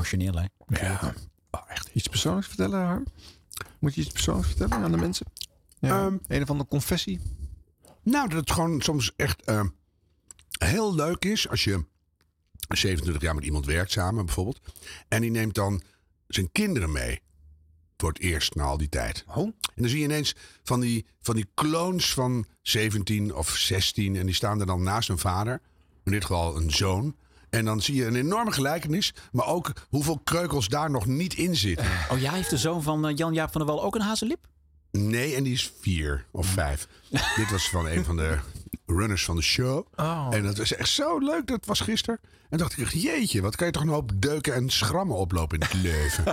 emotioneel, hè? Ja. Oh, echt iets persoonlijks vertellen, Harm? Moet je iets persoonlijks vertellen aan de mensen? Ja. Ehm, een of andere confessie? Nou, dat het gewoon soms echt eh, heel leuk is als je 27 jaar met iemand werkt samen bijvoorbeeld. En die neemt dan zijn kinderen mee. Voor het eerst na al die tijd. Oh. En dan zie je ineens van die, van die clones van 17 of 16. En die staan er dan naast hun vader. In dit geval een zoon. En dan zie je een enorme gelijkenis. Maar ook hoeveel kreukels daar nog niet in zitten. Oh, jij heeft de zoon van eh, Jan-Jaap van der Wal ook een hazenlip? Nee, en die is vier of vijf. Dit was van een van de runners van de show. Oh. En dat was echt zo leuk. Dat was gisteren. En dacht ik, jeetje, wat kan je toch een hoop deuken en schrammen oplopen in het leven.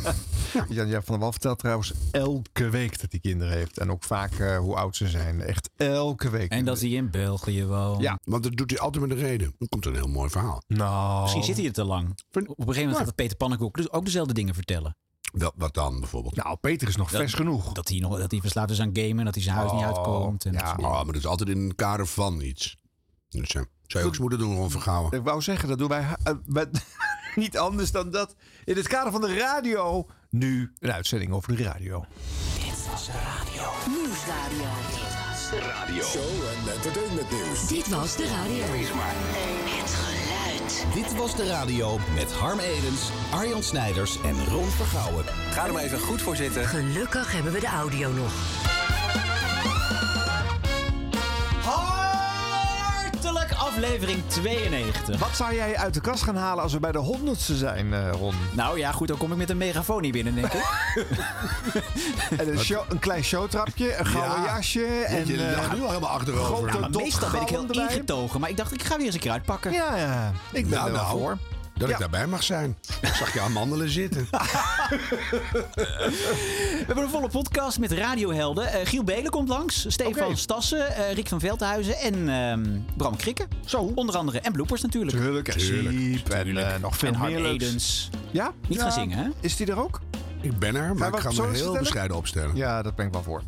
Jan Jaap van der Wal vertelt trouwens elke week dat hij kinderen heeft. En ook vaak eh, hoe oud ze zijn. Echt elke week. En dat hij in België woont. Ja. Want dat doet hij altijd met een reden. Dan komt er een heel mooi verhaal. Nou. Misschien zit hij er te lang. Op een gegeven moment gaat Peter Pannenkoek dus ook dezelfde dingen vertellen. Wel, wat dan bijvoorbeeld? Nou, Peter is nog Dat- vers genoeg. Dat hij, nog, dat hij verslaafd is aan gamen, dat hij zijn huis niet Oh, uitkomt. En ja. Oh, maar dat is altijd in een kader van iets. Dus ja, zou je ook eens moeten doen, Ron Vergouwen. Ik wou zeggen, dat doen wij eh, met- niet anders dan dat. In het kader van de radio. Nu een uitzending over de radio. Nieuwsradio. Show en entertainment nieuws. Dit was de radio. Het Dit was de radio met Harm Edens, Arjan Snijders en Ron Vergouwen. Ga er maar even goed voor zitten. Gelukkig hebben we de audio nog. Aflevering 92. Wat zou jij uit de kast gaan halen als we bij de honderdste zijn, eh, Ron? Nou ja, goed, dan kom ik met een megafoon hier binnen, denk ik. En een, show, een klein showtrapje, een gouden Ja. jasje. En, je eh, ligt nu al helemaal achterover. grote Ja, maar meestal ben ik heel erbij. ingetogen. Maar ik dacht, ik ga weer eens een keer uitpakken. Ja, ja. Ik ben Nou, er wel nou. voor. Dat Ja. ik daarbij mag zijn. Ik zag je amandelen zitten. We hebben een volle podcast met radiohelden. Eh, Giel Belen komt langs. Stefan. Stassen. eh, Rick van Veldhuizen. En ehm, Bram Krikke. Zo. Onder andere. En bloopers natuurlijk. Tuurlijk, en Tuurlijk, en eh, nog veel meer. Edens. Ja? Niet Ja. gaan zingen, hè? Is die er ook? Ik ben er, maar we ik ga me heel bescheiden opstellen. Ja, dat ben ik wel voor.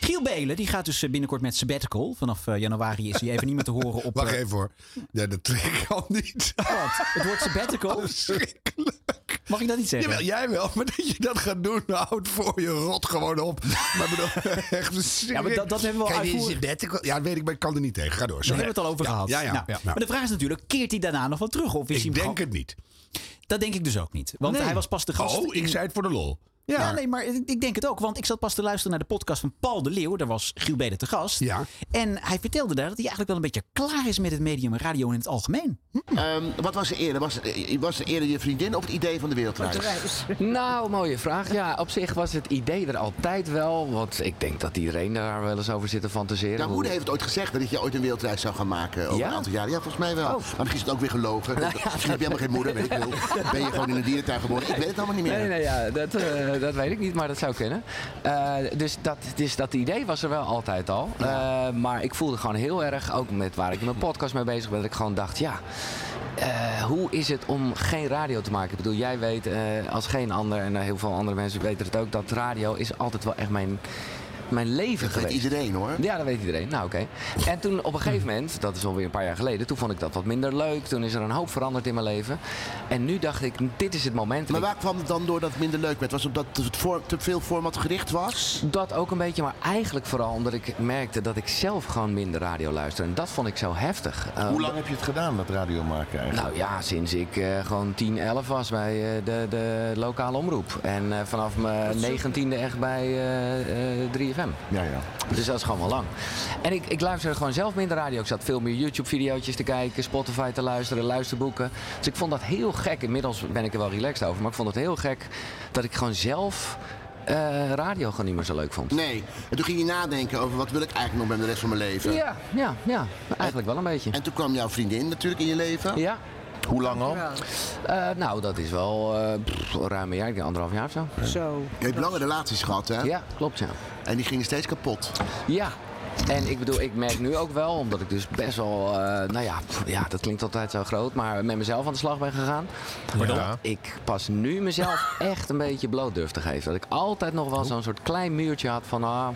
Giel Belen die gaat dus eh, binnenkort met sabbatical. Vanaf eh, januari is hij even niet meer te horen op... Wacht eh, even hoor. Ja, dat trek ik al niet. Wat? Het woord sabbatical? Verschrikkelijk. Mag ik dat niet zeggen? Jawel, jij wel, maar dat je dat gaat doen, nou, houd voor je rot gewoon op. Maar bedoel, echt Ja, maar dat, dat hebben we al uitvoerig... sabbatical- Ja, weet ik, maar ik kan er niet tegen. Ga door. Daar sorry. hebben we het al over Ja, gehad. Ja, ja. Nou, ja. Maar de vraag is natuurlijk, keert hij daarna nog wel terug? Of is hij Ik denk het niet. Dat denk ik dus ook niet. Want Nee. hij was pas de gast. Oh, ik in- zei het voor de lol. Ja, Maar- nee, maar ik ik denk het ook. Want ik zat pas te luisteren naar de podcast van Paul de Leeuw. Daar was Giel Beden te gast. Ja. En hij vertelde daar dat hij eigenlijk wel een beetje klaar is met het medium radio in het algemeen. Ehm, wat was er eerder? Was, het- was er eerder je vriendin of het idee van de wereldreis? Nou, mooie vraag. Ja, op zich was het idee er altijd wel. Want ik denk dat iedereen daar wel eens over zit te fantaseren. Hoe- moeder heeft ooit gezegd dat je ooit een wereldreis zou gaan maken over Ja? een aantal jaren. Ja, volgens mij wel. Oh. Maar misschien is het ook weer gelogen. Nou ja, misschien heb je helemaal geen moeder, weet ik veel. Ben je gewoon in een dierentuin geboren? Ik weet het allemaal niet meer. Nee, nee, ja, dat, eh, dat weet ik niet, maar dat zou kunnen. Eh, dus, dat, dus dat idee was er wel altijd al. Eh, maar ik voelde gewoon heel erg, ook met waar ik in mijn podcast mee bezig ben, dat ik gewoon dacht, ja, eh, hoe is het om geen radio te maken? Ik bedoel, jij weet eh, als geen ander, en eh, heel veel andere mensen weten het ook, dat radio is altijd wel echt mijn, mijn leven dat geweest. Dat weet iedereen hoor. Ja, dat weet iedereen. Nou oké. En toen op een gegeven moment, dat is alweer een paar jaar geleden, toen vond ik dat wat minder leuk. Toen is er een hoop veranderd in mijn leven. En nu dacht ik, dit is het moment. Maar waar kwam het dan door dat het minder leuk werd? Was het omdat het voor, te veel format gericht was? Dat ook een beetje, maar eigenlijk vooral omdat ik merkte dat ik zelf gewoon minder radio luister. En dat vond ik zo heftig. Eh, Hoe lang heb je het gedaan, met radio maken eigenlijk? Nou ja, sinds ik eh, gewoon 10, 11 was bij eh, de, de lokale omroep. En vanaf mijn negentiende echt bij 3 ja, ja. Dus dat is gewoon wel lang. En ik, ik luisterde gewoon zelf minder radio. Ik zat veel meer YouTube-video's te kijken, Spotify te luisteren, luisterboeken. Dus ik vond dat heel gek. Inmiddels ben ik er wel relaxed over. Maar ik vond het heel gek dat ik gewoon zelf eh, radio gewoon niet meer zo leuk vond. Nee. En toen ging je nadenken over wat wil ik eigenlijk nog met de rest van mijn leven. Ja, ja, ja. Eigenlijk wel een beetje. En toen kwam jouw vriendin natuurlijk in je leven. Ja. Hoe lang al? Eh, nou, dat is wel eh, pff, ruim een jaar, ik denk anderhalf jaar of zo. Zo. Je hebt lange relaties gehad hè? Ja, klopt ja. En die gingen steeds kapot. Ja. En ik bedoel, ik merk nu ook wel, omdat ik dus best wel, eh, nou ja, pff, ja, dat klinkt altijd zo groot, maar met mezelf aan de slag ben gegaan. Pardon? Dat ik pas nu mezelf echt een beetje bloot durf te geven. Dat ik altijd nog wel zo'n soort klein muurtje had van, ah,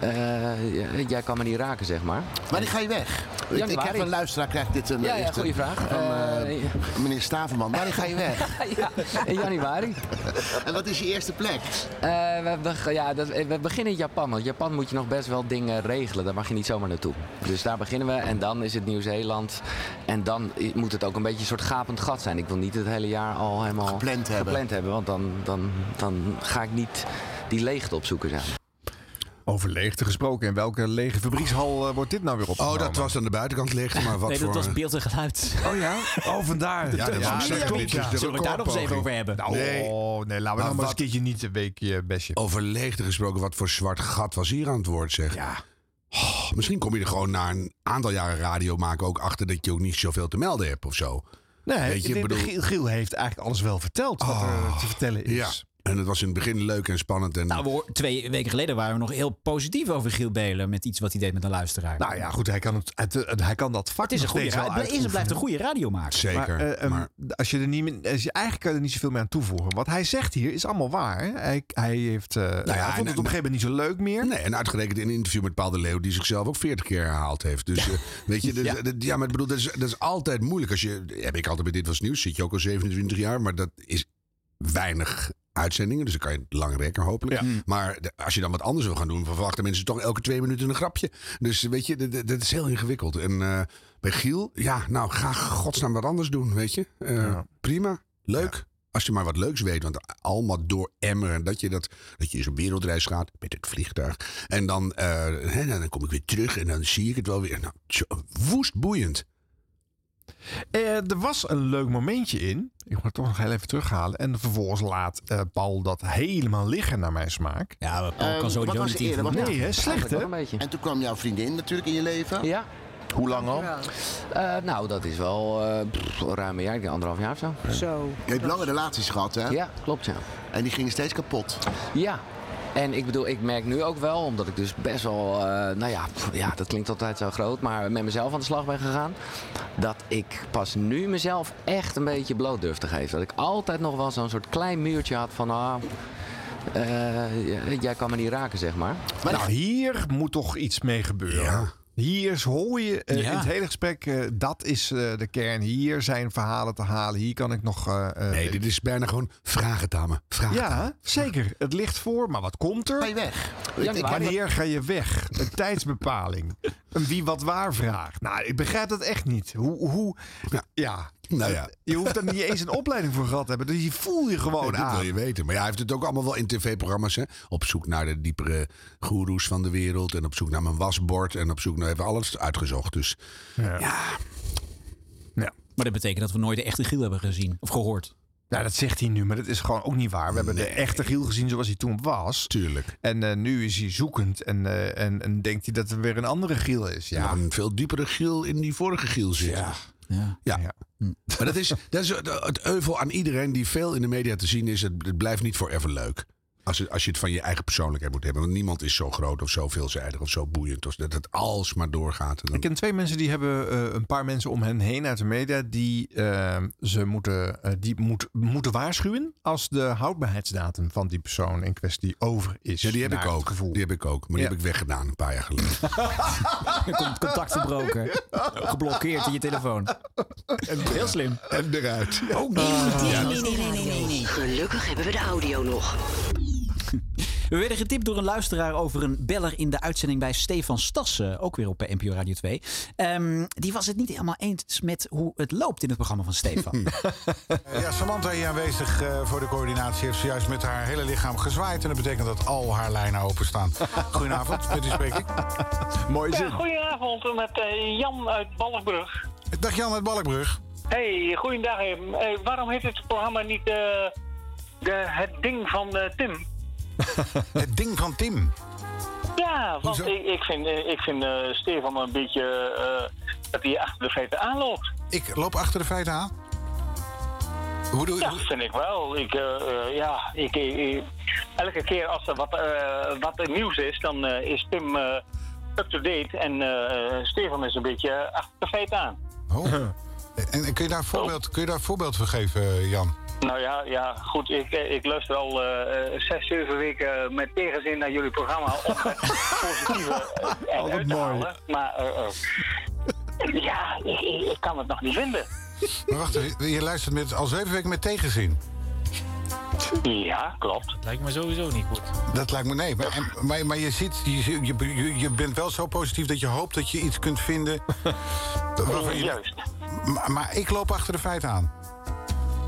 eh, jij kan me niet raken, zeg maar. Wanneer ga je weg? Ik, heb een luisteraar, krijgt dit een Ja, ja, goede vraag. Van, Eh, eh, meneer Staverman. Wanneer ga je weg? ja, in januari. en wat is je eerste plek? Eh, we, we- ja, dat, we beginnen in Japan. Want Japan moet je nog best wel dingen regelen. Daar mag je niet zomaar naartoe. Dus daar beginnen we. En dan is het Nieuw-Zeeland. En dan moet het ook een beetje een soort gapend gat zijn. Ik wil niet het hele jaar al helemaal Gepland hebben. gepland hebben. Want dan, dan, dan ga ik niet die leegte opzoeken zijn. Over leegte gesproken. In welke lege fabriekshal eh, wordt dit nou weer Oh, opgenomen? dat was aan de buitenkant leegte, maar wat nee, dat voor... was beeld en geluid. Oh ja? Oh, vandaar. Ja, dat was klopt, ja. Zullen we het daar nog eens even over hebben? Nou, Nee. Oh, nee, laten we Maar nou maar eens een wat- keertje niet een weekje bestje. Over leegte gesproken, wat voor zwart gat was hier aan het woord, zeg. Ja. Oh, misschien kom je er gewoon na een aantal jaren radio maken ook achter dat je ook niet zoveel te melden hebt of zo. Nee, Weet je, bedoel- Giel, Giel heeft eigenlijk alles wel verteld wat er te vertellen is. Ja. En het was in het begin leuk en spannend. En Nou, we twee weken geleden waren we nog heel positief over Giel Belen. Met iets wat hij deed met een luisteraar. Nou ja, goed, hij kan, het, het, het- hij kan dat vak het is een goede steeds wel ra- het is blijft een goede radiomaker. Zeker. Maar, eh, ehm, maar als je er niet, meer- als je, eigenlijk kan je er niet zoveel meer aan toevoegen. Wat hij zegt hier is allemaal waar. hè. Hij, hij, heeft, eh, nou ja, hij en- vond het op een gegeven moment niet zo leuk meer. Nee, en uitgerekend in een interview met Paul de Leeuw, die zichzelf ook 40 keer herhaald heeft. Dus eh, weet je, dus, Ja. ja. ja, maar ik bedoel, dat is, dat is altijd moeilijk. Als je, heb ik altijd bij Dit Was Nieuws, zit je ook al 27 jaar, maar dat is weinig uitzendingen, dus dan kan je het lang rekken hopelijk. Maar de- als je dan wat anders wil gaan doen, verwachten mensen toch elke twee minuten een grapje. Dus weet je, dat- is heel ingewikkeld. En eh, bij Giel, ja, nou ga godsnaam wat anders doen, weet je. Eh, Prima, leuk. Als je maar wat leuks weet, want allemaal door emmeren. Dat je, dat, dat je eens op wereldreis gaat met het vliegtuig. En dan, eh, hè, dan kom ik weer terug en dan zie ik het wel weer. Nou, woest boeiend. Eh, er was een leuk momentje in. Ik moet het toch nog heel even terughalen. En vervolgens laat eh, Paul dat helemaal liggen naar mijn smaak. Ja, maar Paul kan sowieso wat was niet er eerder? Wat- Nee, hè? Slecht, hè? En toen kwam jouw vriendin natuurlijk in je leven. Ja, Hoe lang al? Eh, nou dat is wel eh, pff, ruim een jaar, ik denk anderhalf jaar of zo. Zo. Je hebt lange relaties gehad, hè? Ja, klopt ja. En die gingen steeds kapot. Ja. En ik bedoel, ik merk nu ook wel, omdat ik dus best wel, eh, nou ja, pff, ja, dat klinkt altijd zo groot, maar met mezelf aan de slag ben gegaan. Dat ik pas nu mezelf echt een beetje bloot durf te geven. Dat ik altijd nog wel zo'n soort klein muurtje had van, ah, eh, jij kan me niet raken, zeg maar. Nou, hier moet toch iets mee gebeuren. Ja. Hier hoor je eh, Ja. in het hele gesprek, eh, dat is eh, de kern. Hier zijn verhalen te halen. Hier kan ik nog... eh, eh, Nee, dit is bijna gewoon vraag het aan me. Vraag het aan me. ja, zeker. Het ligt voor, maar wat komt Ga er? je weg? Ja, Ik- Wanneer ga je weg? Een tijdsbepaling. Een wie wat waar vraag. Nou, ik begrijp dat echt niet. Hoe, hoe Ja. ja. Nou ja. Je hoeft er niet eens een opleiding voor gehad te hebben. Dus die voel je gewoon Nee, dat wil aan. je weten. Maar ja, hij heeft het ook allemaal wel in tv-programma's. hè. Op zoek naar de diepere goeroes van de wereld. En op zoek naar mijn wasbord. En op zoek naar even alles uitgezocht. Dus Ja. ja, Maar dat betekent dat we nooit de echte Giel hebben gezien of gehoord. Nou, dat zegt hij nu, maar dat is gewoon ook niet waar. We hebben de echte Giel gezien zoals hij toen was. tuurlijk. En eh, nu is hij zoekend en, eh, en, en denkt hij dat er weer een andere Giel is. Ja. Ja, een veel diepere giel in die vorige giel zit. Ja. Ja. Ja. Ja. Maar dat is, dat is het euvel aan iedereen die veel in de media te zien is. Het, het blijft niet forever leuk. Als, je- als je het van je eigen persoonlijkheid moet hebben. Want niemand is zo groot of zo veelzijdig of zo boeiend. Als dat het alsmaar doorgaat. En dan- Ik ken twee mensen die hebben eh, een paar mensen om hen heen uit de media die eh, ze moeten, eh, die moet, moeten waarschuwen als de houdbaarheidsdatum van die persoon in kwestie over is. ja, die heb ik het ook. Gevoel. Die heb ik ook. Maar die Ja. heb ik weggedaan een paar jaar geleden. Con- Contact verbroken. Geblokkeerd in je telefoon. Heel slim. en eruit. Ook Nee, nee, nee, nee, nee, nee, nee. Gelukkig hebben we de audio nog. We werden getipt door een luisteraar over een beller in de uitzending bij Stefan Stassen. Ook weer op eh, NPO Radio 2. Ehm, die was het niet helemaal eens met hoe het loopt in het programma van Stefan. Ja, Samantha hier aanwezig eh, voor de coördinatie heeft zojuist met haar hele lichaam gezwaaid. En dat betekent dat al haar lijnen openstaan. Goedenavond, met wie spreek ik? Mooie Ja, zin. goedenavond met eh, Jan uit Balkbrug. Dag Jan uit Balkbrug. Hey, goeiedag. eh. Eh, waarom heet het programma niet eh, de, het ding van eh, Tim? Het ding van Tim. Ja, want Hoezo? ik, ik vind, eh, ik vind eh, Stefan een beetje eh, dat hij achter de feiten aanloopt. Ik loop achter de feiten aan. Hoe doe Ja, je? vind ik wel. Ik, ja, ik, ik- elke keer als er wat, wat er nieuws is, dan is Tim up-to-date en Stefan is een beetje achter de feiten aan. Oh. En, en kun, je daar een voorbeeld, kun je daar een voorbeeld van geven, Jan? Nou ja, ja goed. Ik, eh, ik luister al eh, eh, zes, zeven weken met tegenzin naar jullie programma om het positieve Altijd eruit te mooi. halen. Maar Ja, ik, ik, kan het nog niet vinden. Maar wacht, even, je luistert met, al zeven weken met tegenzin. Ja, klopt. Lijkt me sowieso niet goed. Dat lijkt me nee. Maar, en- maar, maar je, zit, je, je, je, je bent wel zo positief dat je hoopt dat je iets kunt vinden. waarvan je- Juist. Maar, maar ik loop achter de feiten aan.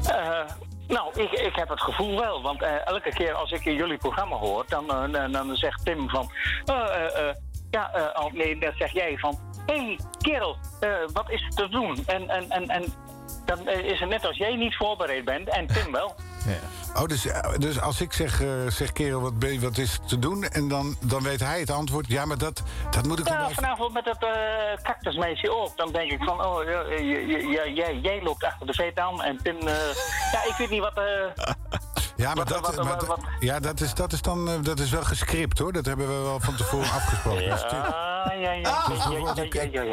Eh, nou, ik, ik heb het gevoel wel. Want eh, elke keer als ik in jullie programma hoor, dan, eh, dan, zegt Tim van... eh, ja, oh, nee, dan zeg jij van... Hé, hey, kerel, wat is er te doen? En, en, en, en dan is het net als jij niet voorbereid bent en Tim wel. Oh, dus, eh, dus als ik zeg, eh, zeg kerel, wat, ben wat is te doen? En dan, dan weet hij het antwoord. Ja, maar dat, dat moet ik Ja, even... vanavond met het eh cactusmeisje ook. Dan denk ik van, oh, jij, jij loopt achter de feet aan. En eh, ja, ik weet niet wat... Ja, maar, Wat- dat, wat- maar wat- dat- ja, dat, is, dat is dan dat is wel gescript hoor. Dat hebben we wel van tevoren afgesproken. Dus, Ja, ja, ja, ja,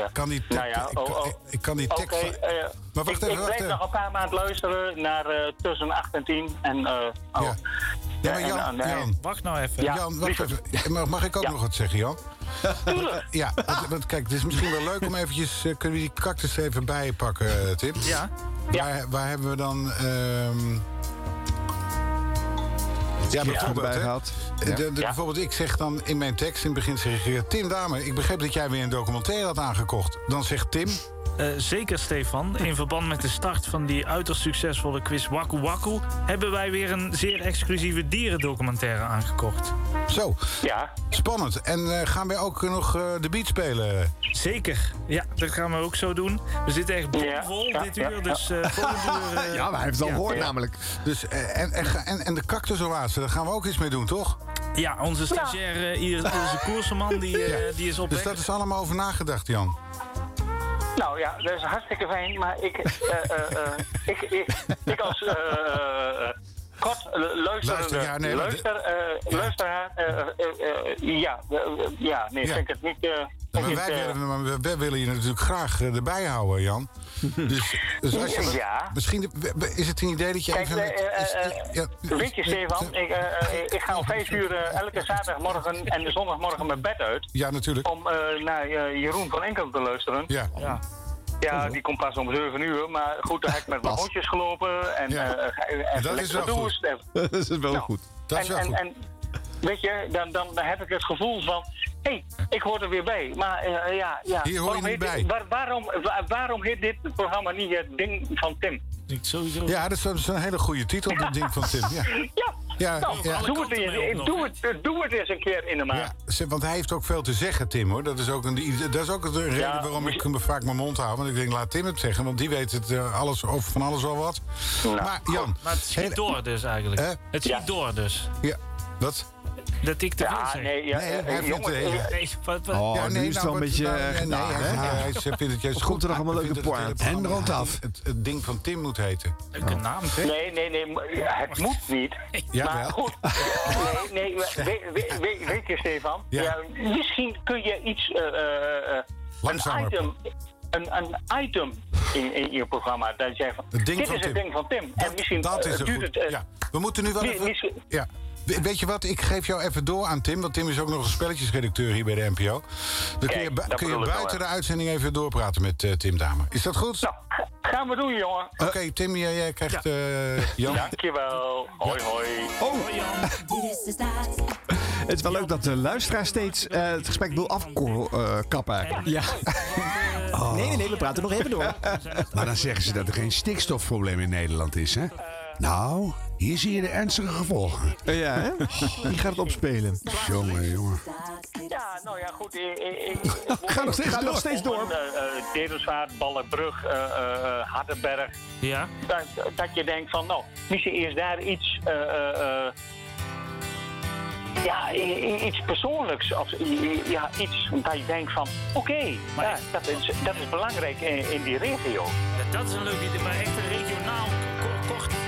ik kan die Nou ik, oh, kan- oh. ik- kan die tekst... Maar wacht ik, even, ik blijf even. nog een paar maanden luisteren naar tussen 8 en 10. En, eh oh. Ja. Ja, maar Jan, eh, nee. Jan, Wacht nou even. Ja, Jan wacht even. Mag, mag ik ook Ja. nog wat zeggen, Jan? Tuurlijk. Ja, want, want kijk, het is misschien wel leuk om eventjes... eh, kunnen we die cactus even bij pakken, eh, Tim? Ja. Waar, waar hebben we dan... ehm ja, bijvoorbeeld, de- Ja. de- Ja. bijvoorbeeld, ik zeg dan in mijn tekst in het begin zeg ik... Tim Dame, ik begreep dat jij weer een documentaire had aangekocht. Dan zegt Tim... Eh, zeker, Stefan. In verband met de start van die uiterst succesvolle quiz Waku Waku... hebben wij weer een zeer exclusieve dierendocumentaire aangekocht. Zo, Ja, spannend. En eh, gaan wij ook nog eh, de beat spelen? Zeker. Ja, dat gaan we ook zo doen. We zitten echt bomvol ja, dit ja, uur. ja. Dus eh volgend uur... Ja, maar hij heeft het al gehoord Ja. namelijk. Dus, eh, en, en, en, en de cactusoase, daar gaan we ook iets mee doen, toch? ja, onze stagiair, hier, onze koersenman, die, die is op Dus weg. dat is allemaal over nagedacht, Jan. Nou ja, dat is hartstikke fijn. Maar ik, eh, eh, eh, ik, ik, ik als kort Luister, ja, nee, maar luister, eh, luisteraar... ja, ja, nee, Ja. vind ik het niet... Maar wij, willen, maar wij willen je natuurlijk graag erbij houden, Jan. Dus, dus als je, Ja. misschien is het een idee dat je Kijk, even... met- eh, is- eh, ja, Weet je, Stefan, ik, eh, eh, ik ga om vijf uur eh, elke zaterdagmorgen en de zondagmorgen mijn bed uit. Ja, natuurlijk. Om eh, naar eh, Jeroen van Enkel te luisteren. Ja. Ja. Ja, die komt pas om 7 uur. Maar goed, dan heb ik met mijn hondjes gelopen. En Ja. eh, ga even dat is lekker wel gedoucht. En- dat is wel Nou, goed. Dat is en, wel en, goed. en weet je, dan, dan heb ik het gevoel van... Hé, hey, ik hoor er weer bij. Maar eh, ja, ja. Hier hoor je waarom niet heet bij. dit- waar- waarom, wa- waarom heet dit programma niet het ding van Tim? Ik sowieso. Ja, dat is, dat is een hele goede titel, dat ding van Tim. Ja. Ja, Ja, nou, ja. Doe, het eens, doe, het, doe het eens een keer in de maand. Ja, want hij heeft ook veel te zeggen, Tim, hoor. Dat is ook, een, dat is ook de reden Ja, waarom ik me vaak mijn mond hou. Want ik denk, laat Tim het zeggen, want die weet het eh, alles, over van alles al wat. maar Jan, Maar het schiet hele- door dus eigenlijk. Het schiet Ja. door dus. Ja, wat? Dat ik te veel Ja, zeg. nee, ja, Nee, hij vindt, jongens, eh, Nee, wat, wat- Oh, Ja, nu nee, is het nou, wel een beetje nou, eh, nee, hij, hè? hij vindt het juist Of komt er nog goed. allemaal Hij leuke het hele En rond af. Het, het ding van Tim moet heten. leuke naam. hè? Nee, nee, nee, het moet niet. Ja, maar wel. goed. Nee, nee, weet, weet, weet, weet je, Stefan? Ja. misschien kun je iets. eh, eh, eh, Langzamer. Een item, een, een item in, in je programma. Dat je zegt van. Het ding dit van is Tim. het ding van Tim. Dat, en misschien dat is er duurt goed. het. ja. We moeten nu wel mi- even... misschien- Ja. We- Weet je wat, ik geef jou even door aan Tim, want Tim is ook nog een spelletjesredacteur hier bij de NPO. Dan kun je, Kijk, bu- dat kun je buiten de uitzending even doorpraten met eh, Tim Dame. Is dat goed? Nou, ga- gaan we doen, jongen. Oké, Tim, jij, jij krijgt eh, Jan. Dankjewel. Hoi, hoi. Oh, het is wel leuk dat de luisteraar steeds eh, het gesprek wil afkappen. Ja. Nee, nee, nee, we praten nog even door. Maar dan zeggen ze dat er geen stikstofprobleem in Nederland is, hè? Nou, hier zie je de ernstige gevolgen. Eh, ja, hè? Die gaat het opspelen. Jongen, jongen. Ja, nou ja, goed. Ik, ik, ik, Ga nog steeds Ga door. nog steeds door. Uh, Ballenbrug, uh, uh, Hardenberg. Ja. Dat, dat je denkt van, nou, misschien is daar iets... Uh, ja, iets persoonlijks. Of ja, iets dat je denkt van, oké, okay, ja, dat, is, dat is belangrijk in, in die regio. Ja, dat is een leuk idee, maar echt een regionaal kort...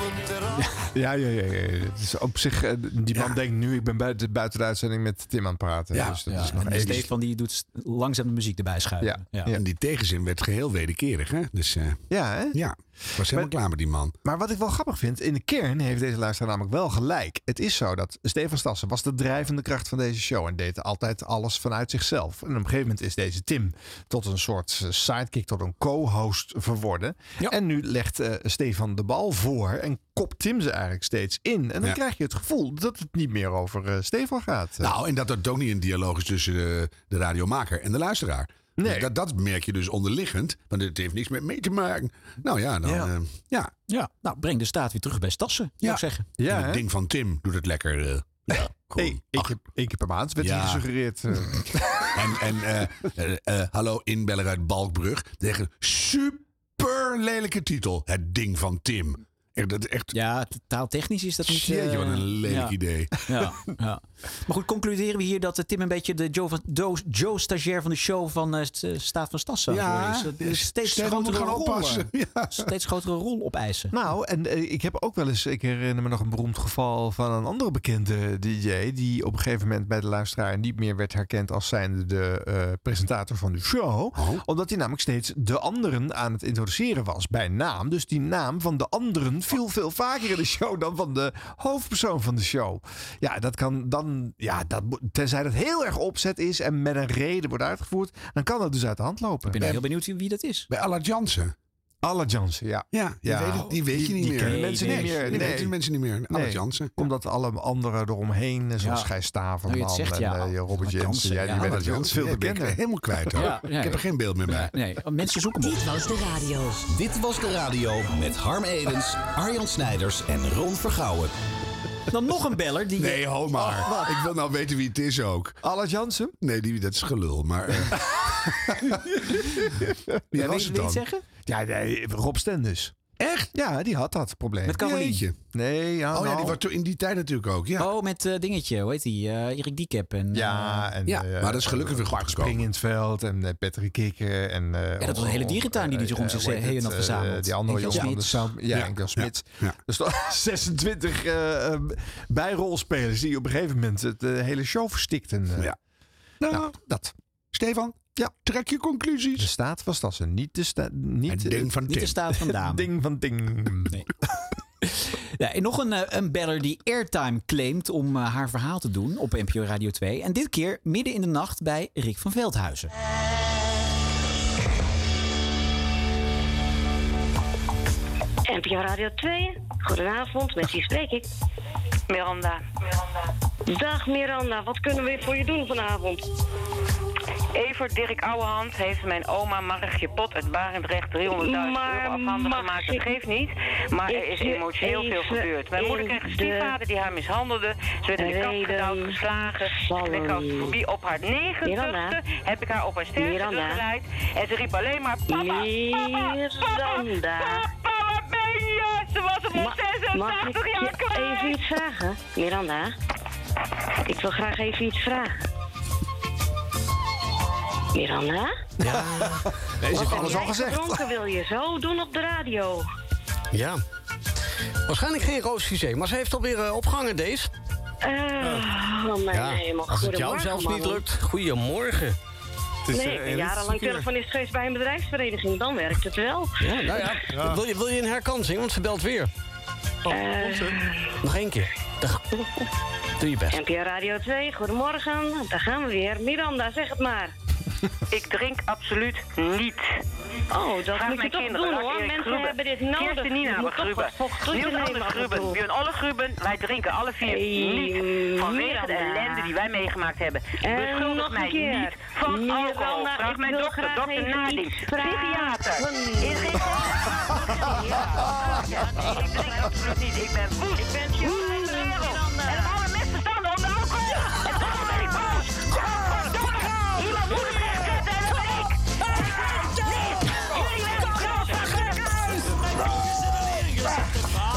Op een terras. Ja, ja, ja. ja. Het is op zich, uh, die man ja. denkt nu, ik ben buiten, buiten de uitzending met Tim aan het praten. Ja, dus dat ja. is nog en even... Stefan die doet langzaam de muziek erbij schuiven. Ja. ja. En die tegenzin werd geheel wederkerig, hè? Dus, uh, ja, hè? Ja. Ik was helemaal klaar met die man. Maar wat ik wel grappig vind, in de kern heeft deze luisteraar namelijk wel gelijk. Het is zo dat Stefan Stassen was de drijvende kracht van deze show en deed altijd alles vanuit zichzelf. En op een gegeven moment is deze Tim tot een soort eh, sidekick, tot een co-host verworden. En nu legt eh, Stefan de bal voor en kopt Tim ze eigenlijk steeds in. En dan Ja. krijg je het gevoel dat het niet meer over eh, Stefan gaat. Nou, en dat het ook niet een dialoog is tussen de, de radiomaker en de luisteraar. Nee. Dat, dat merk je dus onderliggend, want het heeft niks met mee te maken. Nou ja, dan. Ja. Ja. ja. Ja, nou breng de staat weer terug bij Stassen, zou ik zeggen. En het ding van Tim doet het lekker. eh, ja, gewoon. Eén één keer, één keer per maand werd Ja. hier gesuggereerd. eh. En, en eh, eh, eh, hallo, inbeller uit Balkbrug. Tegen super lelijke titel. Het ding van Tim. Echt, dat is echt. Ja, taaltechnisch is dat niet... Jeetje, wat een eh, lelijk ja. idee. Ja, ja. Maar goed, concluderen we hier dat eh, Tim een beetje de Joe, van- Joe, Joe stagiair van de show van eh, St- Staat van Stassen Ja, worden is. Dat is steeds grotere gaan oppassen. eh, Steeds grotere rol opeisen. Nou, en ik heb ook wel eens, ik herinner me nog een beroemd geval van een andere bekende DJ. Die op een gegeven moment bij de luisteraar niet meer werd herkend als zijnde de eh, presentator van de show. Omdat hij namelijk steeds de anderen aan het introduceren was bij naam. Dus die naam van de anderen viel veel vaker in de show dan van de hoofdpersoon van de show. Ja, dat kan dan, ja, dat, tenzij dat heel erg opzet is en met een reden wordt uitgevoerd, dan kan dat dus uit de hand lopen. Ik ben heel benieuwd wie dat is. Bij Allard Jansen. Allard Jansen, ja. Ja, die, weet, het- die weet je die- niet die meer. kennen mensen niet meer. Die weten mensen niet meer. Nee, Jansen. Omdat alle anderen eromheen, zoals Ja. Gijs Staverman zegt, en ja. eh, Robert. Jansen, Ja, die werden veel, Jansen, veel ik bekender. helemaal kwijt hoor. Ik heb er geen beeld meer bij. Nee, mensen zoeken op. Dit was de radio. Dit was de radio met Harm Edens, Arjan Snijders en Ron Vergouwen. Dan nog een beller die... Nee, ho maar. Oh, wat? ik wil nou weten wie het is ook. Allard Jansen? Nee, die, dat is gelul. Maar, eh, wie Ja, was weet- het dan? het zeggen? Ja, nee, Rob Stendus. Echt? Ja, die had dat probleem. Met Caroline. Jeetje. Nee, ja, Oh ja, nou, die was toen in die tijd natuurlijk ook. Ja, Oh, met eh, dingetje, hoe heet die? Eh, Erik Diekep. En, Ja, en, Ja, eh, maar dat is gelukkig weer goed. Spring in het veld en uh, Patrick Kikker. En, eh, Ja, dat was een hele dierentuin die die zich om zich heen had eh, verzameld. die andere jongen van de. Sound. Ja, Ja, Enkel Smits. ja, ja. Er stonden 26 eh, eh, bijrolspelers die op een gegeven moment het de hele show verstikten. eh. Ja. Nou, Nou, dat. Stefan, Ja. trek je conclusies. De staat was dat ze niet de staat. Niet, ding van Niet de staat van Dame. ding van ding. Nee. Ja, en nog een, eh, een beller die airtime claimt om eh, haar verhaal te doen op NPO Radio 2. En dit keer midden in de nacht bij Rick van Veldhuizen. NPO Radio 2. Goedenavond, met wie spreek ik? Miranda. Dag Miranda, wat kunnen we voor je doen vanavond? Evert Dirk Ouwehand heeft mijn oma Margje Pot uit Barendrecht 300.000 euro afhandig gemaakt. Dat geeft niet. Maar er is emotioneel veel gebeurd. Mijn moeder kreeg een de stiefvader die haar mishandelde. Ze werd in de kast gedouwd, geslagen. Voorbij op haar 90ste Miranda. heb ik haar op haar rug geleid. En ze riep alleen maar papa, papa, ben je? Ze was mijn 86 mag ik jaar kwijt. even iets vragen? Miranda, ik wil graag even iets vragen. Miranda? Ja. Nee, ze heeft alles heb al gezegd. gedronken wil je zo doen op de radio? Ja. Waarschijnlijk geen Roos Gizé, maar ze heeft alweer uh, opgehangen, deze. Eh, oh mijn Ja, hemel, als het jou zelfs niet lukt, goedemorgen. Nee, ik ben jarenlang telefonist geweest bij een bedrijfsvereniging. Dan werkt het wel. Ja, nou ja. Wil, je, wil je een herkansing? Want ze belt weer. Eh, Nog één keer. Dag. Doe je best. NPO Radio 2, goedemorgen. Daar gaan we weer. Miranda, zeg het maar. Ik drink absoluut niet. Oh, dat Vraag moet je mijn toch kinderen, doen hoor. Mensen Gruben, hebben dit nodig. Kirsten Nina Gruben. Niels Gruben. Björn Olle Gruben. Wij drinken alle vier Hey, niet. Vanwege de ellende die wij meegemaakt hebben. En Beschuldig mij niet van alcohol. Miranda, Vraag ik mijn dokter, dokter vragen. Psychiater. Is geen Ja, ik drink absoluut niet. Ik ben woest. Ik ben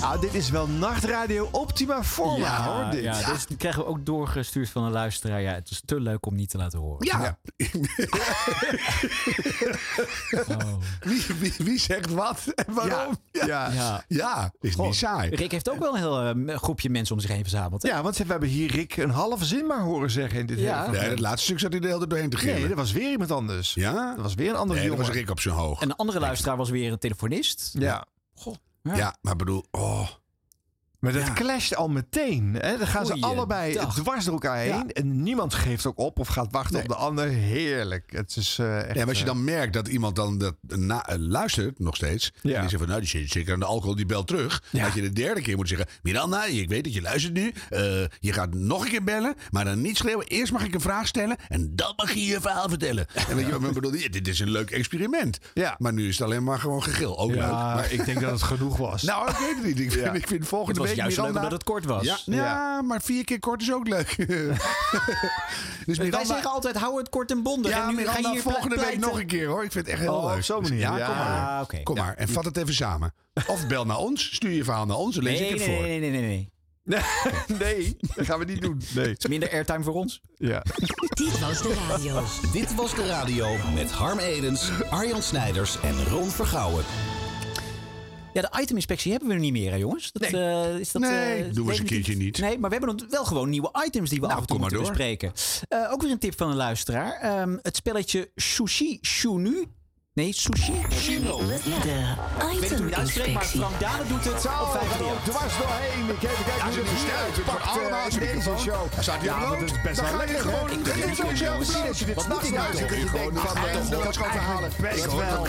Ah, dit is wel nachtradio optima forma, hoor. Dit. Ja, die krijgen we ook doorgestuurd van een luisteraar. Ja, het is te leuk om niet te laten horen. Ja. wie, wie, wie zegt wat en waarom? Ja, ja. Ja. is Goh, niet saai. Rick heeft ook wel een heel eh, groepje mensen om zich heen verzameld. hè? Ja, want we hebben hier Rick een halve zin maar horen zeggen in dit Ja. hele Nee, het laatste stuk zat hij de hele tijd doorheen te gillen. Nee, dat was weer iemand anders. Ja? Dat was weer een andere Nee, dat jongen. was Rick op zijn hoog. En een andere luisteraar was weer een telefonist. Ja. Ja, maar bedoel, oh. Maar dat clasht al meteen. Hè? Dan gaan ze allebei dwars door elkaar heen. En niemand geeft ook op of gaat wachten op de ander. Heerlijk. Het is eh, echt... Ja, maar als je eh, dan merkt dat iemand dan dat na, eh, luistert nog steeds. Ja. En die zegt van, nou, die zit zeker aan de alcohol, die belt terug. Had je de derde keer moeten zeggen, Miranda, ik weet dat je luistert nu. Je gaat nog een keer bellen, maar dan niet schreeuwen. Eerst mag ik een vraag stellen en dan mag je je verhaal vertellen. En weet je wat ik bedoel? Dit is een leuk experiment. Ja. Maar nu is het alleen maar gewoon gegil. Ook leuk. Maar ik denk dat het genoeg was. Nou, ik weet het niet. Ik vind, ik vind volgende was week juist leuk Miranda... omdat het kort was. Ja, ja, maar vier keer kort is ook leuk. dus Wij zeggen altijd, hou het kort en bondig. Ja, en nu Miranda, ga je hier volgende week nog een keer hoor. Ik vind het echt heel Oh, op leuk. zo'n manier. Ja, Ja, kom maar. oké. Kom maar. En vat het even samen. Of bel naar ons. Stuur je verhaal naar ons. Dan lees Nee, ik het nee, voor. nee, nee, nee, nee. nee, dat gaan we niet doen. Nee. Minder airtime voor ons. Ja. Dit was de radio. Dit was de radio met Harm Edens, Arjan Snijders en Ron Vergouwen. Ja, de iteminspectie hebben we nu niet meer, hè, jongens? Dat, eh, is dat, Nee, eh, doen we eens een keertje niet. Nee, maar we hebben wel gewoon nieuwe items die we Nou, af en toe moeten door. bespreken. Eh, ook weer een tip van een luisteraar. Ehm, het spelletje Sushi Shunu. Nee, Sushi. De Ik weet niet hoe je het uitspreekt, maar Frank Dalen doet het op 538. dwars doorheen. Ik even kijken Ja, hoe het. Het wordt uitpakt, allemaal een in deze microfoon. show. Staat Ja, dat is best Dan wel ga lekker. gewoon- ga je is gewoon ook zelf zo. Misschien als je dit Wat s'nachts moet hij nou dat je Gewoon, nou, van, ga je eh, toch dat is gewoon te halen. best is wel-.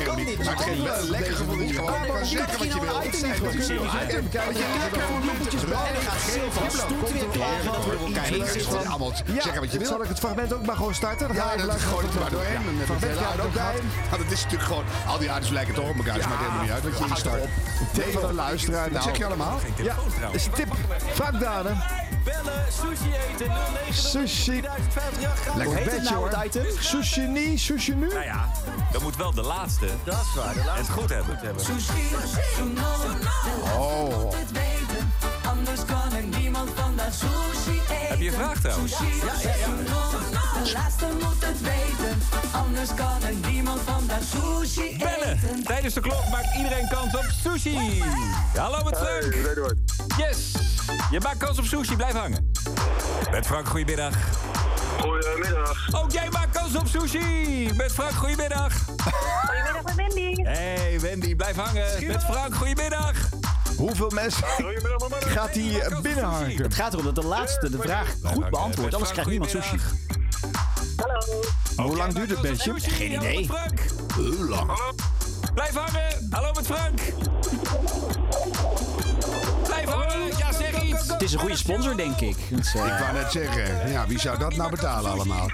Maar dat geen is lekker gevoel. Je gewoon kan zeggen wat je wil. Zeg wat je wil. Item, kijk, Want je kijk, kijkt voor bloemetjes bij. En dan gaat Silva stoet weer klagen dat we op elkaar heen Het is gewoon zitten. allemaal zeggen wat je wil. Zal ik het fragment ook maar gewoon starten? Dan Ja, dat gooi het er maar doorheen. Met het Fragment hele gaat ook bij. Dat natuurlijk gewoon... Al die aardes lijken toch op elkaar. Dus het maakt helemaal niet uit wat je instart. Tip van de luisteraar. Wat zeg je allemaal? Ja, dat is een tip. Frank Daden. Bellen, sushi eten, 090 Sushi. 2050 Lekker bedje nou, hoor. het item? Sushi niet, sushi nu. Nou ja, dan moet wel de laatste Dat is waar. De laatste. het goed hebben. Oh. Anders kan er niemand vandaag sushi eten. Heb je een vraag trouwens? Ja, ja, ja. De laatste moet het weten. Anders kan er niemand vandaag sushi Bellen! Tijdens de klok maakt iedereen kans op sushi. Hallo met Frank. Yes! Je maakt kans op sushi, blijf hangen. Met Frank, goedemiddag. Goedemiddag. Ook jij maakt kans op sushi. Met Frank, goedemiddag. Goedemiddag met Wendy. Hey Wendy, blijf hangen. Met Frank, goedemiddag. Hoeveel mensen gaat hij eh, binnenharken? Het gaat erom dat de laatste de vraag goed beantwoordt. Anders krijgt niemand sushi. Hoe lang duurt het bedje? Geen idee. Frank. Heel lang. Blijf hangen. Hallo met Frank. Blijf hangen. Ja, zeg iets. Het is een goede sponsor, denk ik. Het is, eh, Ik wou net zeggen. Ja, wie zou dat nou betalen allemaal?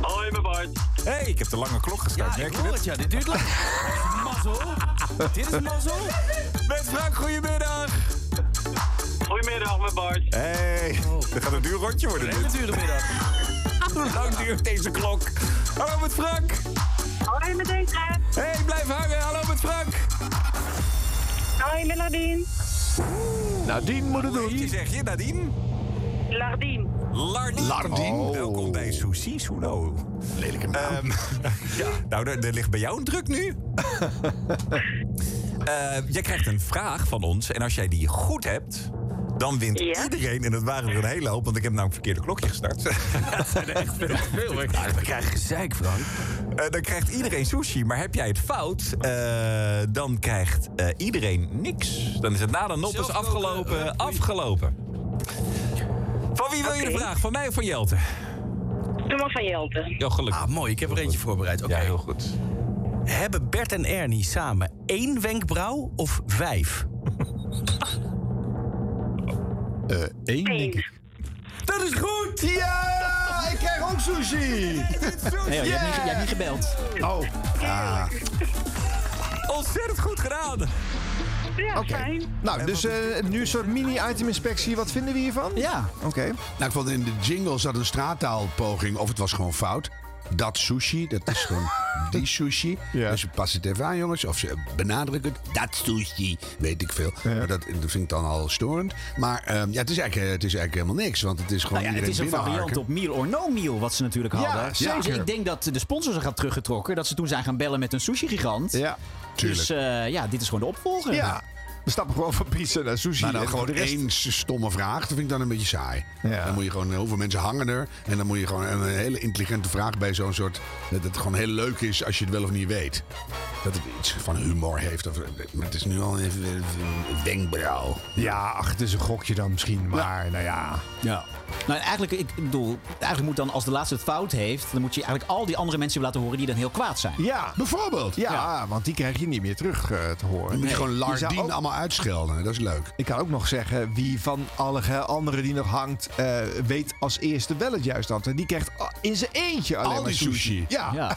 Hoi, mijn Bart. Hé, hey, ik heb de lange klok gestart. Merk je dit? ja, dit duurt lang. Mazzel. Dit is mazzel. Met Frank, goedemiddag. Goedemiddag, mijn Bart. Hey, dat gaat een duur rondje worden. Dit. dure middag. Hoe lang duurt deze klok? Hallo met Frank. Hoi met deze. Hé, hey, blijf hangen. Hallo met Frank. Hoi met Lardien. Nadien moet het doen. Hoe zeg je, Nadine? Lardien. Lardien. Lardien? Welkom bij Sushi Suno. Lelijke naam. ja, nou, er, er ligt bij jou een druk nu. Eh, jij krijgt een vraag van ons. En als jij die goed hebt, dan wint Ja. iedereen. En dat waren er een hele hoop, want ik heb nou een verkeerde klokje gestart. dat zijn er echt veel. veel we krijgen gezeik, Frank. Eh, dan krijgt iedereen sushi. Maar heb jij het fout, eh, dan krijgt eh, iedereen niks. Dan is het na de nop is afgelopen. Afgelopen. Van wie wil je de vraag? Van mij of van Jelte? Doe maar van Jelte. Ja, gelukkig. Ah, mooi. Ik heb er eentje voorbereid. Oké. Ja, heel goed. Hebben Bert en Ernie samen één wenkbrauw of vijf? Eh, één, denk ik. Dat is goed! Ja, ik krijg ook sushi. nee, joh, je, hebt niet, je hebt niet gebeld. Oh, Ah, Ontzettend goed gedaan. Ja, oké. fijn. Nou, dus eh, nu een soort mini-item-inspectie. Wat vinden we hiervan? Ja. Oké. nou, ik vond in de jingle zat een straattaalpoging. Of het was gewoon fout. dat sushi. Dat is gewoon die sushi. Dus pas het even aan, jongens. Of ze benadrukken het. Dat sushi. Weet ik veel. Maar dat, dat vind ik dan al storend. Maar ehm, ja, het, is eigenlijk, het is eigenlijk helemaal niks. Want het is gewoon Nou ja, het is een variant op meal or no meal wat ze natuurlijk Ja, hadden. zeker. Dus ik denk dat de sponsor zich had teruggetrokken. Dat ze toen zijn gaan bellen met een sushi-gigant. Ja, Dus eh, ja, dit is gewoon de opvolger. Ja, we stappen gewoon van pizza naar sushi. Maar dan En gewoon de rest- één stomme vraag, dat vind ik dan een beetje saai. Dan moet je gewoon, hoeveel mensen hangen er? En dan moet je gewoon een hele intelligente vraag bij zo'n soort... Dat het gewoon heel leuk is als je het wel of niet weet. Dat het iets van humor heeft. Of, maar het is nu al even een wenkbrauw. Ja, ach, het is een gokje dan misschien. Maar nou ja. Ja. Nou, eigenlijk, ik bedoel, eigenlijk moet dan als de laatste het fout heeft, dan moet je eigenlijk al die andere mensen laten horen die dan heel kwaad zijn. Ja. Bijvoorbeeld. Ja, want die krijg je niet meer terug eh, te horen. Dan moet je gewoon Lardien ook- allemaal uitschelden. Dat is leuk. Ik kan ook nog zeggen, wie van alle anderen die nog hangt, eh, weet als eerste wel het juiste antwoord. Die krijgt in zijn eentje alleen Al maar die sushi. sushi. Ja.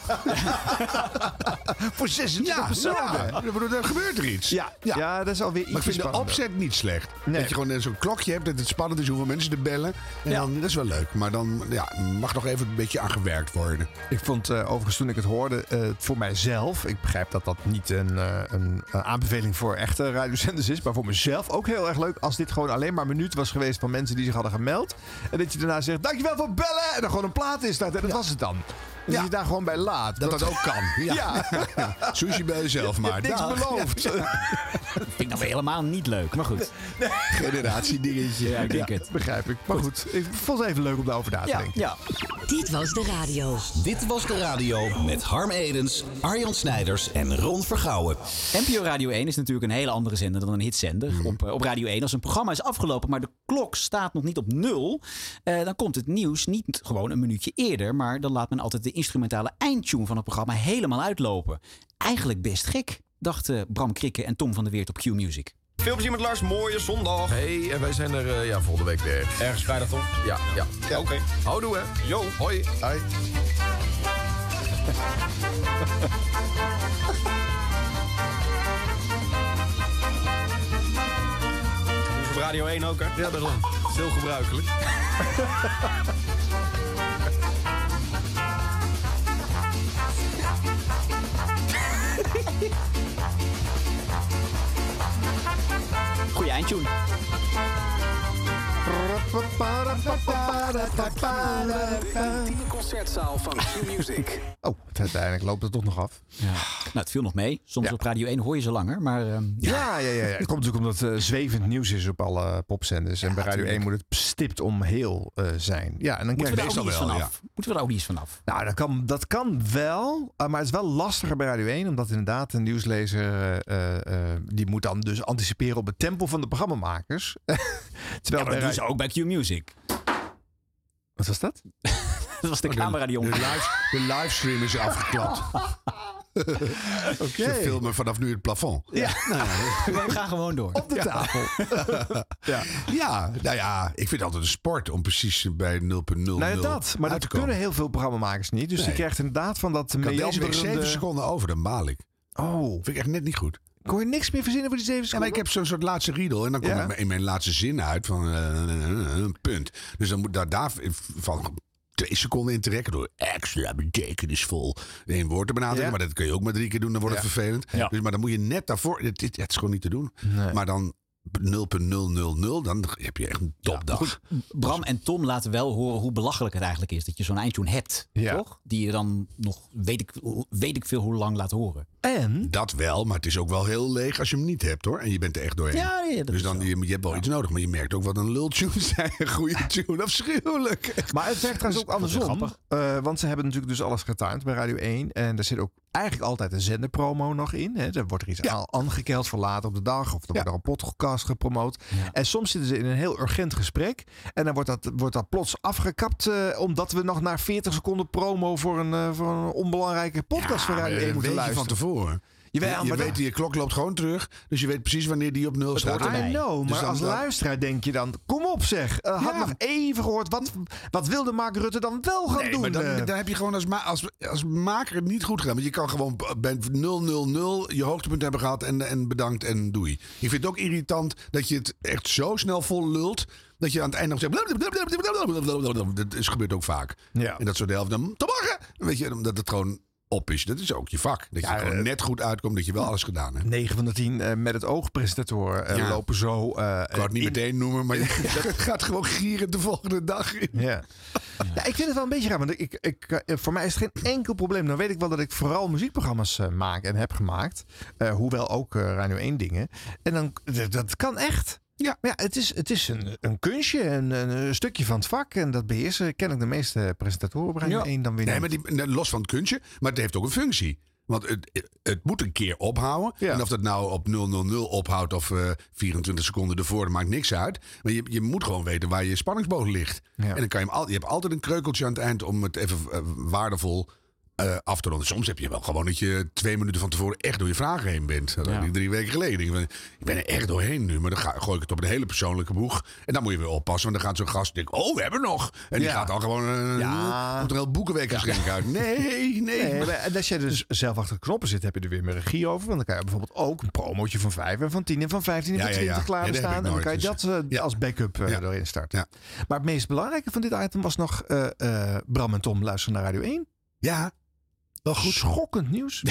Voor 26 Ja, personen. ja. Er gebeurt er iets. Ja, ja. dat is alweer iets Maar ik vind de opzet niet slecht. Nee. Dat je gewoon zo'n klokje hebt, dat het spannend is hoeveel mensen er bellen. En dan, dat is wel leuk. Maar dan ja, mag nog even een beetje aan gewerkt worden. Ik vond eh, overigens toen ik het hoorde, eh, voor mijzelf, ik begrijp dat dat niet een, eh, een, een aanbeveling voor echte radiozenders is, maar voor mezelf ook heel erg leuk als dit gewoon alleen maar een minuut was geweest van mensen die zich hadden gemeld. En dat je daarna zegt, dankjewel voor bellen! En dan gewoon een plaat instart en dat was het dan. Dat je daar gewoon bij laat. Dat dat ook kan. Ja. Sushi bij jezelf Je maar. hebt niks Dag. beloofd. Vind ik dan weer helemaal niet leuk, maar goed. Generatiedingetje. Ja, ik denk het. Begrijp ik. Maar goed, ik vond het even leuk om daarover na te Ja, denken. ja. Dit was de radio. Dit was de radio met Harm Edens, Arjan Snijders en Ron Vergouwen. NPO Radio 1 is natuurlijk een hele andere zender dan een hitzender. Op, eh, op Radio 1, als een programma is afgelopen, maar de klok staat nog niet op nul, eh, dan komt het nieuws niet gewoon een minuutje eerder, maar dan laat men altijd de instrumentale eindtune van het programma helemaal uitlopen. Eigenlijk best gek, dachten Bram Krikke en Tom van der Weert op Q Music. Veel plezier met Lars, mooie zondag. hey, en wij zijn er eh, ja, volgende week weer. Ergens vrijdag toch? Ja, ja. ja Oké. Houdoe hè. Yo, hoi. Hoi. op Radio 1 ook hè? Ja, daarom. Dat is heel gebruikelijk. Goeie eindtune. Ultieme concertzaal van Q-Music. Oh, uiteindelijk loopt het toch nog af. Ja. Nou, het viel nog mee. Soms op Radio 1 hoor je ze langer, maar... ehm, Ja, ja, ja. ja. Het komt natuurlijk omdat het zwevend nieuws is op alle popzenders. en bij Radio 1 moet het stipt om heel eh, zijn. Ja, en dan Moeten we krijg je ook niet eens vanaf? Moeten we daar ook niet eens vanaf? Nou, dat kan, dat kan wel. eh, maar het is wel lastiger bij Radio 1. Omdat inderdaad een nieuwslezer... eh, eh, die moet dan dus anticiperen op het tempo van de programmamakers. Terwijl Ja, dat doen ze ook bij Q Music. Wat was dat? dat was de camera die De, om. live, de livestream is afgeklapt. Ze filmen vanaf nu het plafond. Ja. We gaan gewoon door. Op de tafel. ja. ja, nou ja, ik vind het altijd een sport om precies bij 0.00 Nou ja, dat. Maar dat kunnen heel veel programmamakers niet. Dus Nee. je krijgt inderdaad van dat had deze week meanderende- 7 seconden over, dan baal ik. Oh. Vind ik echt net niet goed. Kon je niks meer verzinnen voor die zeven Ja, maar seconden? ik heb zo'n soort laatste riedel. En dan komt Ja. in mijn laatste zin uit van eh, een punt. Dus dan moet daar, daar van twee seconden in trekken door extra betekenisvol één woord te benadrukken. Ja. Maar dat kun je ook maar drie keer doen, dan wordt het Ja. vervelend. Ja. Dus, maar dan moet je net daarvoor, het, het, het is gewoon niet te doen. Nee. Maar dan 0.000, dan heb je echt een topdag. Bram en Tom laten wel horen hoe belachelijk het eigenlijk is dat je zo'n eindtune hebt. Ja. Toch? Die je dan nog weet ik, weet ik veel hoe lang laat horen. En? Dat wel, maar het is ook wel heel leeg als je hem niet hebt hoor. En je bent er echt doorheen. Ja, nee, dus dan, je, je hebt wel iets nodig, maar je merkt ook wat een lultune zijn. Een goede tune, afschuwelijk. Maar het werkt trouwens ook andersom. Eh, want ze hebben natuurlijk dus alles getimed bij Radio 1. En er zit ook eigenlijk altijd een zenderpromo nog in. Hè. Er wordt er iets aan aangekeld voor later op de dag. Of er wordt er een podcast gepromoot. En soms zitten ze in een heel urgent gesprek. En dan wordt dat, wordt dat plots afgekapt. eh, omdat we nog naar 40 seconden promo voor een, eh, voor een onbelangrijke podcast 1 een moeten luisteren. van tevoren. Jawel, je maar weet, dat- je klok loopt gewoon terug. Dus je weet precies wanneer die op nul staat. I know, Dus maar als dan- luisteraar denk je dan... Kom op zeg, Eh, had Ja. nog even gehoord. Wat, wat wilde Mark Rutte dan wel gaan Nee, doen? maar dan, eh? dan heb je gewoon als, ma als, als maker het niet goed gedaan. Want je kan gewoon bij 000 je hoogtepunt hebben gehad en, en bedankt en doei. Ik vind het ook irritant dat je het echt zo snel vol lult. Dat je aan het eind nog zegt. Dat is gebeurt ook vaak. Ja. En dat de helft dan. Tot morgen! Weet je, omdat het gewoon op is. Dat is ook je vak. Dat je Ja, gewoon eh, net goed uitkomt, dat je wel alles gedaan hebt. 9 van de 10 eh, met het oog presentatoren eh, Ja. lopen zo. Ik wou het niet in- meteen noemen, maar je gaat gewoon gieren de volgende dag in. Ja. ja, ik vind het wel een beetje raar. Want ik, ik, voor mij is het geen enkel probleem. Dan weet ik wel dat ik vooral muziekprogramma's maak en heb gemaakt. Hoewel ook Radio 1 dingen. En dan, dat kan echt. Ja, maar ja, het is, het is een, een kunstje, een, een, stukje van het vak. En dat beheersen kennelijk de meeste presentatoren 1 dan weer Nee, niet. maar die, los van het kunstje, maar het heeft ook een functie. Want het, het moet een keer ophouden. En of dat nou op 000 ophoudt of eh 24 seconden ervoor, dat maakt niks uit. Maar je, je moet gewoon weten waar je spanningsboog ligt. En dan kan je hem al, je hebt altijd een kreukeltje aan het eind om het even eh, waardevol eh, af te ronden. Soms heb je wel gewoon dat je twee minuten van tevoren echt door je vragen heen bent. Dat drie weken geleden. Ik van, Ik ben er echt doorheen nu, maar dan ga, gooi ik het op een hele persoonlijke boeg. En dan moet je weer oppassen, want dan gaat zo'n gast denken, oh, we hebben nog. En die Ja. gaat dan gewoon een, Ja. komt er heel boekenweekgeschenk uit. Nee, nee. En als jij dus zelf achter de knoppen zit, heb je er weer meer regie over. Want dan kan je bijvoorbeeld ook een promootje van 5 en van 10 en van 15 en van ja, 20 ja. klaar Nee, staan. en dan kan je nooit, dat dus- eh, als backup Ja. erin starten. Maar het meest belangrijke van dit item was nog Bram en Tom luisteren naar Radio 1. Ja, wel goed. Schokkend nieuws.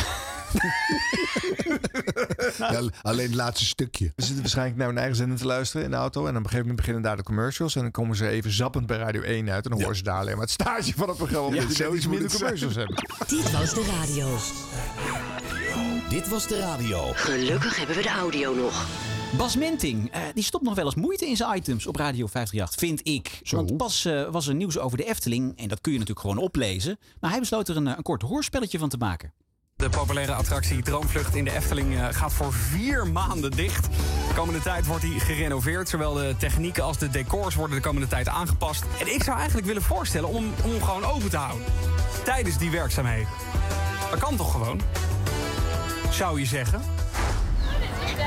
Ja, alleen het laatste stukje. Ze zitten waarschijnlijk naar hun eigen zender te luisteren in de auto. En op een gegeven moment beginnen daar de commercials. En dan komen ze even zappend bij Radio 1 uit. En dan horen ze daar alleen maar het staartje van het programma. Ja, omdat iets minder commercials zijn. hebben. Dit was de radio. Dit was de radio. Gelukkig hebben we de audio nog. Bas Menting, eh, die stopt nog wel eens moeite in zijn items op Radio 538, vind ik. Want pas eh, was er nieuws over de Efteling. En dat kun je natuurlijk gewoon oplezen. Maar hij besloot er een, eh, een kort hoorspelletje van te maken. De populaire attractie Droomvlucht in de Efteling eh, gaat voor vier maanden dicht. De komende tijd wordt hij gerenoveerd. Zowel de technieken als de decors worden de komende tijd aangepast. En ik zou eigenlijk willen voorstellen om, om hem gewoon open te houden. Tijdens die werkzaamheden. Dat kan toch gewoon? Zou je zeggen?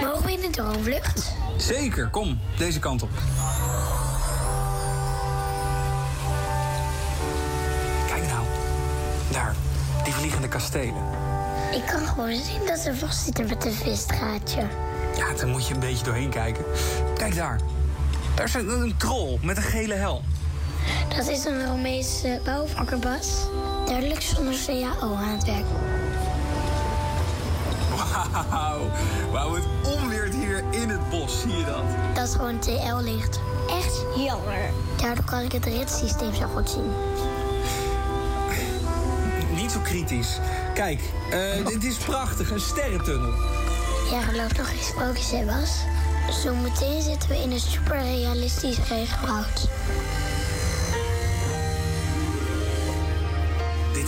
Mogen we in de droomvlucht? Zeker, kom. Deze kant op. Kijk nou. Daar, die vliegende kastelen. Ik kan gewoon zien dat ze vastzitten met een visstraatje. Ja, daar moet je een beetje doorheen kijken. Kijk daar. Daar is een, troll met een gele helm. Dat is een Romeinse bouwvakker, Bas. Duidelijk zonder CAO aan het werk. Wauw. Wauw, het onweert hier in het bos. Zie je dat? Dat is gewoon TL-licht. Echt jammer. Daardoor kan ik het ritssysteem zo goed zien. Niet zo kritisch. Kijk, eh, dit is prachtig. Een sterrentunnel. Jij gelooft nog geen sprookjes, hè, Bas? Zometeen zitten we in een superrealistisch regenwoud.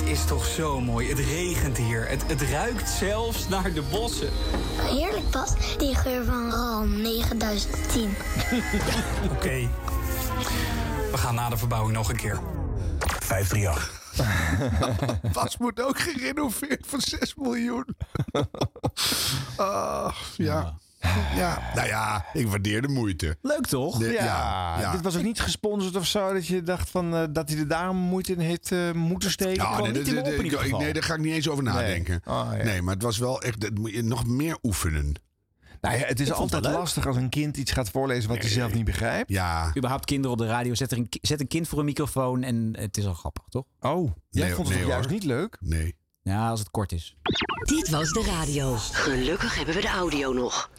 Is toch zo mooi. Het regent hier. Het, het ruikt zelfs naar de bossen. Heerlijk, Bas. Die geur van RAL 9010. Oké. We gaan na de verbouwing nog een keer. 538. Bas moet ook gerenoveerd voor 6 miljoen. Ah, ja. ja. Nou ja, ik waardeer de moeite. Leuk toch? De- Ja, ja, ja. dit was ook niet gesponsord of zo. Dat je dacht van, eh, dat hij er daarom moeite in heeft eh, moeten steken. Kwam nee, niet in ik- nee, daar ga ik niet eens over nadenken. Oh, ja. Nee, maar het was wel echt. Dat moet je nog meer oefenen. Nou ja, het is Ik vond het altijd lastig als een kind iets gaat voorlezen wat hij zelf niet begrijpt. Ja. Überhaupt kinderen op de radio. Zet, er een, zet een kind voor een microfoon en het is al grappig, toch? Oh, jij Nee, vond het juist niet leuk? Nee. Ja, als het kort is. Dit was de radio. Gelukkig hebben we de audio nog.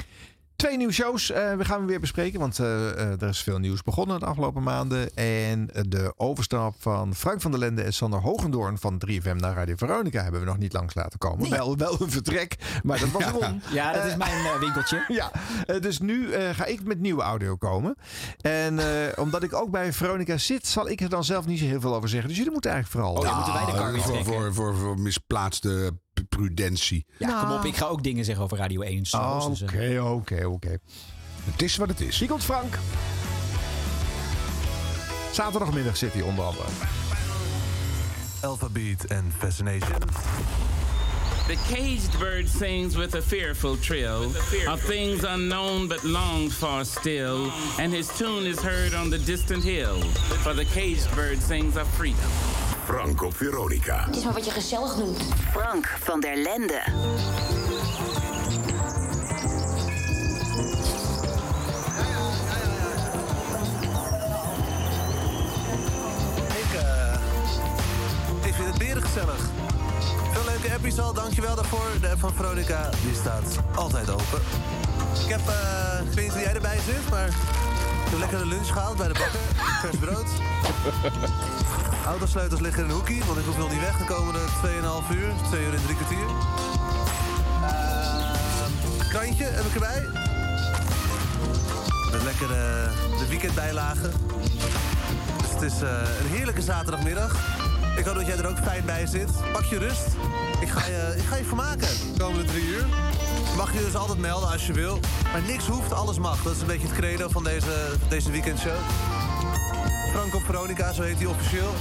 Twee nieuwe shows eh, we gaan weer bespreken, want eh, eh, er is veel nieuws begonnen de afgelopen maanden. En de overstap van Frank van der Lende en Sander Hogendoorn van 3FM naar Radio Veronica hebben we nog niet langs laten komen. Wel, wel een vertrek, maar dat was Ja. erom. Ja, dat is mijn winkeltje. Ja, eh, dus nu eh, ga ik met nieuwe audio komen. En eh, omdat ik ook bij Veronica zit, zal ik er dan zelf niet zo heel veel over zeggen. Dus jullie moeten eigenlijk vooral... Oh, ja, moeten wij de kar weer voor, trekken? voor, voor, voor misplaatste prudentie. Ja, kom op. Ik ga ook dingen zeggen over Radio 1. Oh, Dus, eh, Oké, oké, oké. Het is wat het is. Hier komt Frank. Zaterdagmiddag zit hij onder andere. Alphabet and Fascination. The caged bird sings with a fearful trill of things unknown but longed for still, and his tune is heard on the distant hill. For the caged bird sings of freedom. Frank op Veronica. Het is maar wat je gezellig noemt. Frank van der Lende. Ik, eh, het is vind het beren gezellig. Veel leuke appies al, dankjewel daarvoor. De app van Veronica, die staat altijd open. Ik heb, eh, ik weet niet hoe jij erbij zit, maar... Ik heb lekker de lunch gehaald bij de bakker. Vers brood. Autosleutels liggen in een hoekie, want ik hoef nog niet weg de komende 2,5 uur. 2 uur en 3 kwartier. Eh, krantje heb ik erbij. Met lekker eh, de weekendbijlagen. Dus het is eh, een heerlijke zaterdagmiddag. Ik hoop dat jij er ook fijn bij zit. Pak je rust. Ik ga je, ik ga je vermaken de komende drie uur. Mag je dus altijd melden als je wil. Maar niks hoeft, alles mag. Dat is een beetje het credo van deze, deze weekendshow. Frank op Veronica, zo heet hij officieel.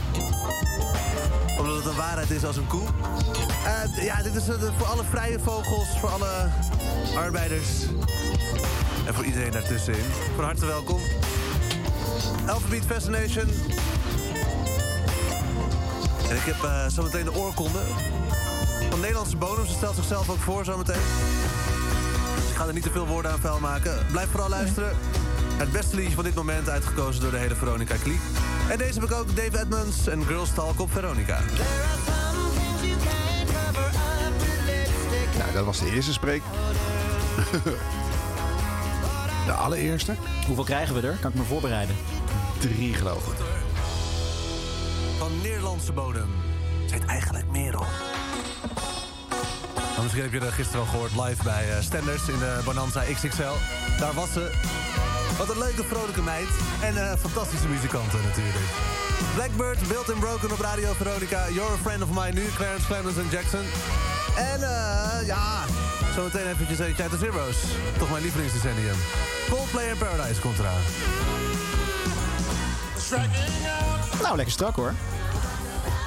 Omdat het een waarheid is als een koe. Eh, ja, dit is eh, voor alle vrije vogels, voor alle arbeiders. En voor iedereen daartussenin. Van harte welkom. Alphabet Fascination. En ik heb eh, zometeen de oorkonde. Van Nederlandse bodem. Ze stelt zichzelf ook voor zometeen. Dus ik ga er niet te veel woorden aan vuil maken. Blijf vooral luisteren. Het beste liedje van dit moment uitgekozen door de hele Veronica Kliek. En deze heb ik ook Dave Edmonds en Girls Talk op Veronica. Nou, dat was de eerste spreek. De allereerste. Hoeveel krijgen we er? Kan ik me voorbereiden? Drie, geloof ik. Van Nederlandse bodem. Ze heet eigenlijk Merel. Nou, misschien heb je er gisteren al gehoord live bij eh, Stenders in de Bonanza XXL. Daar was ze. Wat een leuke, vrolijke meid. En eh, fantastische muzikanten natuurlijk. Blackbird, Built and Broken op Radio Veronica. You're a friend of mine nu, Clarence Clemens en Jackson. En eh, ja, zometeen eventjes eentje uit de Zero's. Toch mijn lievelingsdecennium. Coldplay in Paradise komt eraan. Nou, lekker strak hoor.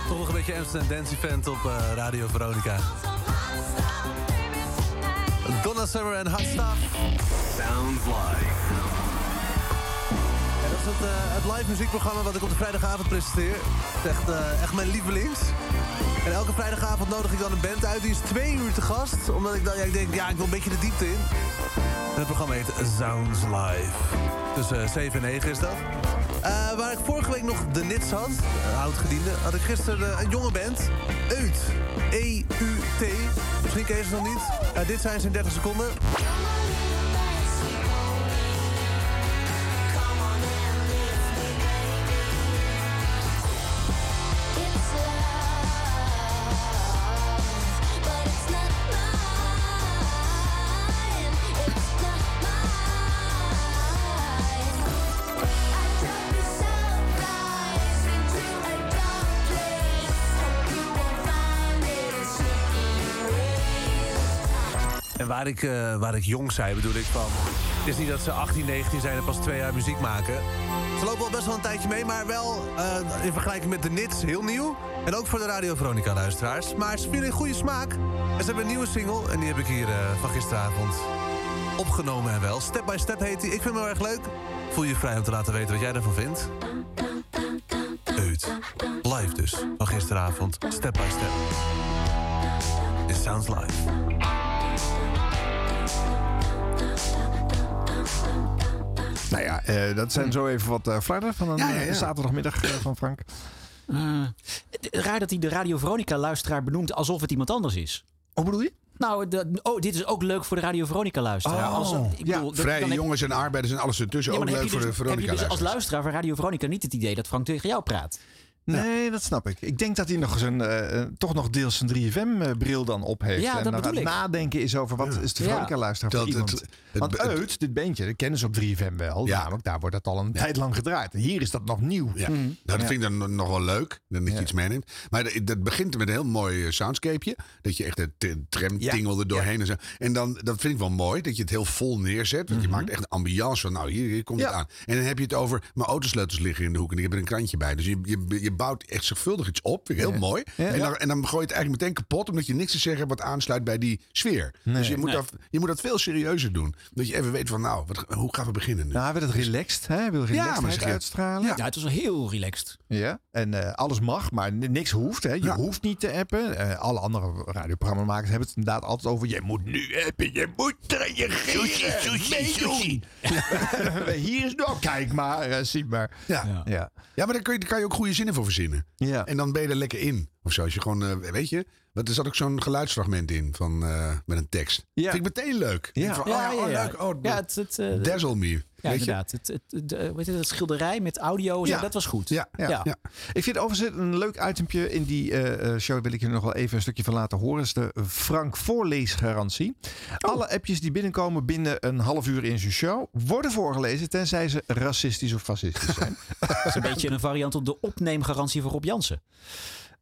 Toch nog een beetje Amsterdam Dance Event op eh, Radio Veronica. Donna Summer en Hot Stuff. Sounds live. Ja, dat is het, eh, het live muziekprogramma wat ik op de vrijdagavond presenteer. Het is echt, eh, echt mijn lievelings. En elke vrijdagavond nodig ik dan een band uit. Die is twee uur te gast. Omdat ik dan ja, ik denk, ja, ik wil een beetje de diepte in. En het programma heet Sounds Live. Tussen 7 en 9 is dat. Eh, waar ik vorige week nog de Nits had, uh, oud-gediende, had ik gisteren eh, een jonge band. Eut. E-U-T. Misschien ken je ze nog niet. Eh, dit zijn ze in 30 seconden. Waar ik, eh, waar ik jong zei, bedoel ik van... Het is niet dat ze 18, 19 zijn en pas twee jaar muziek maken. Ze lopen al best wel een tijdje mee, maar wel eh, in vergelijking met de Nits heel nieuw. En ook voor de Radio Veronica luisteraars. Maar ze vielen in goede smaak. En ze hebben een nieuwe single en die heb ik hier eh, van gisteravond opgenomen en wel. Step by Step heet die. Ik vind hem heel erg leuk. Voel je vrij om te laten weten wat jij ervan vindt. Uit. Live dus, van gisteravond. Step by Step. It sounds live. Nou ja, eh, dat zijn zo even wat uh, flarden van een Ja, ja, ja. eh, zaterdagmiddag van Frank. Eh, raar dat hij de Radio Veronica-luisteraar benoemt alsof het iemand anders is. Hoe bedoel je? Nou, de, oh, dit is ook leuk voor de Radio Veronica-luisteraar. Als- ik bedoel, dat- Vrije jongens en arbeiders en alles ertussen. Ja, ook leuk je voor de dus, heb je Veronica dus als luisteraar van Radio Veronica niet het idee dat Frank tegen jou praat. Nee, dat snap ik. Ik denk dat hij nog zijn, eh, eh, toch nog deels zijn 3FM-bril dan op heeft. Ja, en dat dan aan bedoel het ik. nadenken is over wat is de Ja. Veronica-luisteraar voor Dat iemand. het- het- Want het- uit, dit beentje, dat kennen ze op 3FM wel. Ja. Namelijk, daar wordt dat al een tijd lang gedraaid. En hier is dat nog nieuw. Ja. Nou, dat vind ik dan nog- wel leuk. Dan dat je iets meeneemt. Maar dat- dat begint met een heel mooi eh, soundscapeje. Dat je echt de tram Ja. tingelde doorheen. En, zo. en dan, dat vind ik wel mooi. Dat je het heel vol neerzet. Want je maakt echt een ambiance van, nou, hier, hier komt het aan. En dan heb je het over, mijn autosleutels liggen in de hoek. En ik heb er een krantje bij. Dus je, je, je bouwt echt zorgvuldig iets op. Vind ik heel Ja. mooi. Ja. En, dan, en dan gooi je het eigenlijk meteen kapot. Omdat je niks te zeggen hebt wat aansluit bij die sfeer. Dus je moet, Nee. dat, je moet dat veel serieuzer doen. Dat je even weet van, nou, wat, hoe gaan we beginnen nu? Nou, hij wil het relaxed, hè? Hij wil relaxedheid zeg- uitstralen. Ja, het was wel heel relaxed. Ja, en eh, alles mag, maar niks hoeft. Hè. Je Ja. hoeft niet te appen. Eh, alle andere radioprogrammamakers hebben het inderdaad altijd over... je moet nu appen, je moet reageren, meedoen. Hier is nou, kijk maar, eh, zie maar. Ja. Ja. Ja, maar daar, kun je, daar kan je ook goede zinnen voor verzinnen. Ja. En dan ben je er lekker in. Of zo. Als je gewoon, eh, weet je, want er zat ook zo'n geluidsfragment in van, eh, met een tekst. Ja. Vind ik meteen leuk. Ja. Van, oh, ja, oh, leuk. Oh, Ja, het- het, eh, dazzle me. Ja, weet je? inderdaad. Het, het, de, weet je, het schilderij met audio, zo, Ja. dat was goed. Ja, Ja. Ik vind overigens een leuk itempje in die eh, eh, show. Wil ik je nog wel even een stukje van laten horen. Dat is de Frank voorleesgarantie. Oh. Alle appjes die binnenkomen binnen een half uur in zijn show... worden voorgelezen tenzij ze racistisch of fascistisch zijn. Dat is een beetje een variant op de opneemgarantie voor Rob Jansen.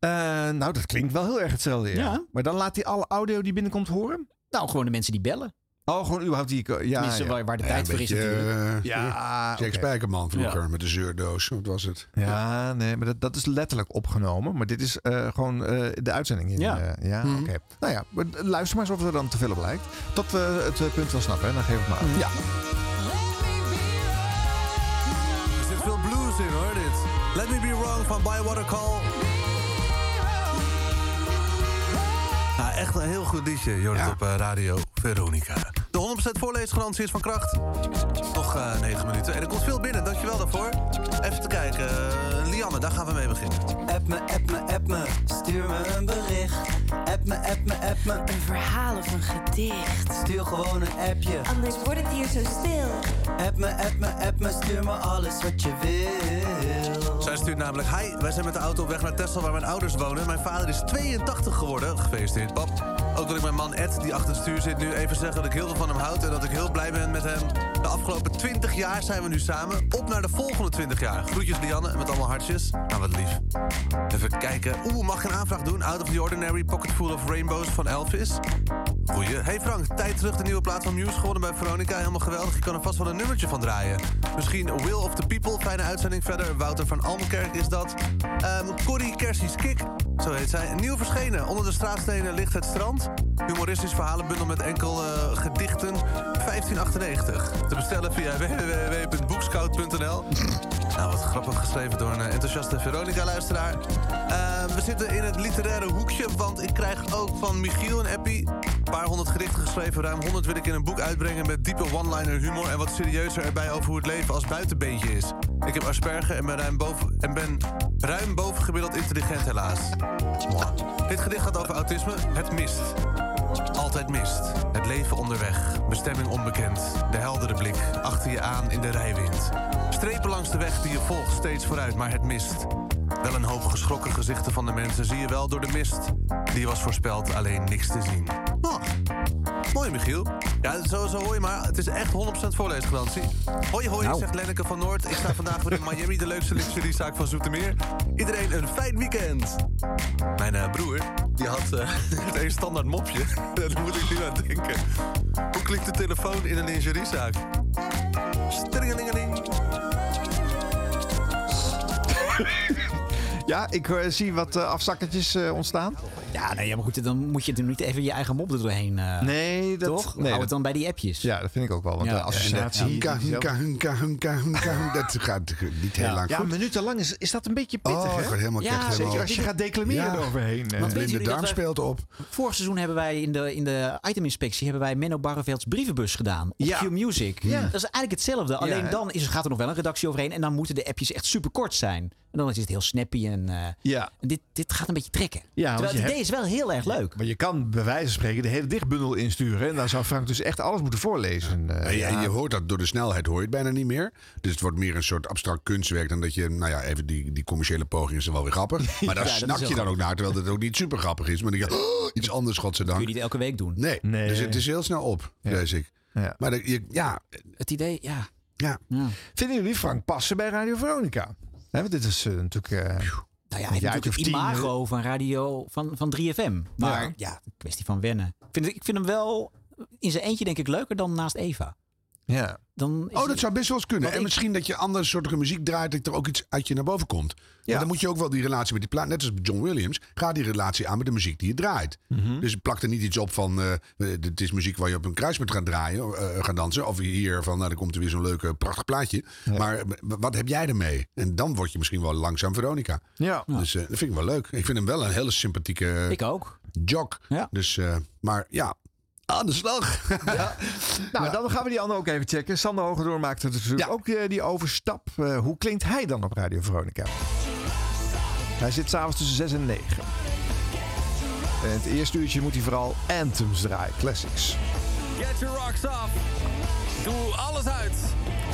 Eh, nou, dat klinkt wel heel erg hetzelfde. Ja. Ja. Maar dan laat hij alle audio die binnenkomt horen? Nou, gewoon de mensen die bellen. Oh, gewoon überhaupt die... Ja, Tenminste, ja. waar, waar de Ja, tijd voor is natuurlijk. eh, Ja, Jack. Spijkerman vroeger Ja. met de zeurdoos. Wat was het? Ja, nee, maar dat, dat is letterlijk opgenomen. Maar dit is eh, gewoon eh, de uitzending. In, Ja. eh, ja, Mhm. oké. Nou ja, luister maar eens of er dan te veel op lijkt. Tot we het eh, punt wel snappen, hè? dan geef ik maar aan. Ja. Er zit veel blues in hoor, dit. Let Me Be Wrong van Bywater Call. Echt een heel goed liedje, het op eh, Radio Veronica. De 100% voorleesgarantie is van kracht. Nog eh 9 minuten. En er komt veel binnen, dankjewel daarvoor. Even te kijken. eh, Lianne, daar gaan we mee beginnen. App me, app me, app me, stuur me een bericht. App me, app me, app me. Een verhaal of een gedicht. Stuur gewoon een appje. Anders wordt het hier zo stil. App me, app me, app me, stuur me alles wat je wil. Zij stuurt namelijk... Hi, wij zijn met de auto op weg naar Texel waar mijn ouders wonen. Mijn vader is 82 geworden. Gefeliciteerd, pap. Ook wil ik mijn man Ed, die achter het stuur zit, nu even zeggen dat ik heel veel van hem houd... en dat ik heel blij ben met hem. De afgelopen 20 jaar zijn we nu samen. Op naar de volgende 20 jaar. Groetjes, Lianne, met allemaal hartjes. Nou, wat lief. Even kijken. Oeh, mag ik een aanvraag doen? Out of the Ordinary, Pocket Full of Rainbows van Elvis. Goeie. Hey Frank, tijd terug de nieuwe plaat van Muse gewonnen bij Veronica. Helemaal geweldig. Je kan er vast wel een nummertje van draaien. Misschien Will of the People. Fijne uitzending verder. Wouter van Almenkerk is dat. Ehm Corrie Kersies Kik. Zo heet zij. Nieuw verschenen. Onder de straatstenen ligt het strand. Humoristisch verhalenbundel met enkel eh, gedichten. 1598. Te bestellen via www.boekscout.nl. Nou, wat grappig geschreven door een eh, enthousiaste Veronica-luisteraar. Eh, we zitten in het literaire hoekje, want ik krijg ook van Michiel een appie. Een paar honderd gedichten geschreven, ruim 100 wil ik in een boek uitbrengen... met diepe one-liner humor en wat serieuzer erbij over hoe het leven als buitenbeentje is. Ik heb asperger en ben ruim boven, en ben ruim bovengemiddeld intelligent helaas. Dit gedicht gaat over autisme. Het mist. Altijd mist. Het leven onderweg. Bestemming onbekend. De heldere blik. Achter je aan in de rijwind. Strepen langs de weg die je volgt steeds vooruit, maar het mist. Wel een hoop geschrokken gezichten van de mensen zie je wel door de mist. Die was voorspeld, alleen niks te zien. Oh, mooi Michiel. Ja, hoor je maar. Het is echt 100% voorleesgarantie. Hoi hoi, Nou. zegt Lenneke van Noord. Ik sta vandaag weer in Miami, de leukste lingeriezaak van Zoetermeer. Iedereen een fijn weekend. Mijn eh, broer, die had het een standaard mopje. Daar moet ik nu aan denken. Hoe klinkt de telefoon in een lingeriezaak? Stringelingeling. Ja, ik eh, zie wat eh, afzakkertjes eh, ontstaan. Ja, nee, ja, maar goed, dan moet je er niet even je eigen mop er doorheen. eh, Nee, dat... toch? Nee, Hou dat- het dan bij die appjes. Ja, dat vind ik ook wel. Want Ja. de associatie... Hunka, hunka, hunka, hunka, hunka. Dat gaat niet heel lang Ja, goed. minutenlang is, is dat een beetje pittig, Oh, hè? ik word helemaal Ja, Zeker als je gaat declameren Ja. eroverheen. eh. Want De jullie darm speelt op. Vorig seizoen hebben wij in de, in de iteminspectie hebben wij Menno Barrevelds brievenbus gedaan. Op Ja. Q-Music. Ja. Dat is eigenlijk hetzelfde. Alleen dan is, er- gaat er nog wel een redactie overheen. En dan moeten de appjes echt super kort zijn. En dan is het heel snappy. En, eh, Ja. en dit, dit gaat een beetje trekken. Ja, Terwijl het hebt- idee is wel heel erg leuk. Maar je kan bij wijze van spreken de hele dichtbundel insturen. En dan zou Frank dus echt alles moeten voorlezen. Eh, En ja. je hoort dat door de snelheid hoor je het bijna niet meer. Dus het wordt meer een soort abstract kunstwerk dan dat je, nou ja, even die, die commerciële poging is dan wel weer grappig. Maar daar Ja, snak je dan ook naar, terwijl het ook niet super grappig is. Maar dan denk je, oh, iets anders, Dat kun je godzijdank. niet elke week doen. Nee, Nee. dus het is heel snel op, vrees ik. Ja. Maar de- je, ja, Het idee, ja. ja. ja. Vinden jullie Frank passen bij Radio Veronica? Want dit is eh, natuurlijk... eh, Nou ja, hij heeft natuurlijk het tien, imago van radio van, van 3FM. Maar Ja. ja, kwestie van wennen. Ik vind, ik vind hem wel in zijn eentje denk ik leuker dan naast Eva. Ja. Dan is Oh, dat zou best wel eens kunnen. Want En ik- misschien dat je andere soorten muziek draait, dat er ook iets uit je naar boven komt. Ja. dan moet je ook wel die relatie met die plaat, net als John Williams, ga die relatie aan met de muziek die je draait. Mhm. Dus plak er niet iets op van, eh, het is muziek waar je op een kruispunt gaat draaien, eh, gaan dansen. Of hier van, nou, dan komt er weer zo'n leuke, prachtig plaatje. Maar wat heb jij ermee? En dan word je misschien wel langzaam Veronica. Ja. Dus eh, dat vind ik wel leuk. Ik vind hem wel een hele sympathieke Ik ook. jock. Ja. Dus, eh, maar ja, aan de slag. Nou, dan gaan we die andere ook even checken. Sander Hogendoor maakte natuurlijk Ja. ook eh, die overstap. Eh, hoe klinkt hij dan op Radio Veronica? Hij zit s'avonds tussen 6 en 9. En het eerste uurtje moet hij vooral anthems draaien, classics. Get your rocks off. Doe alles uit.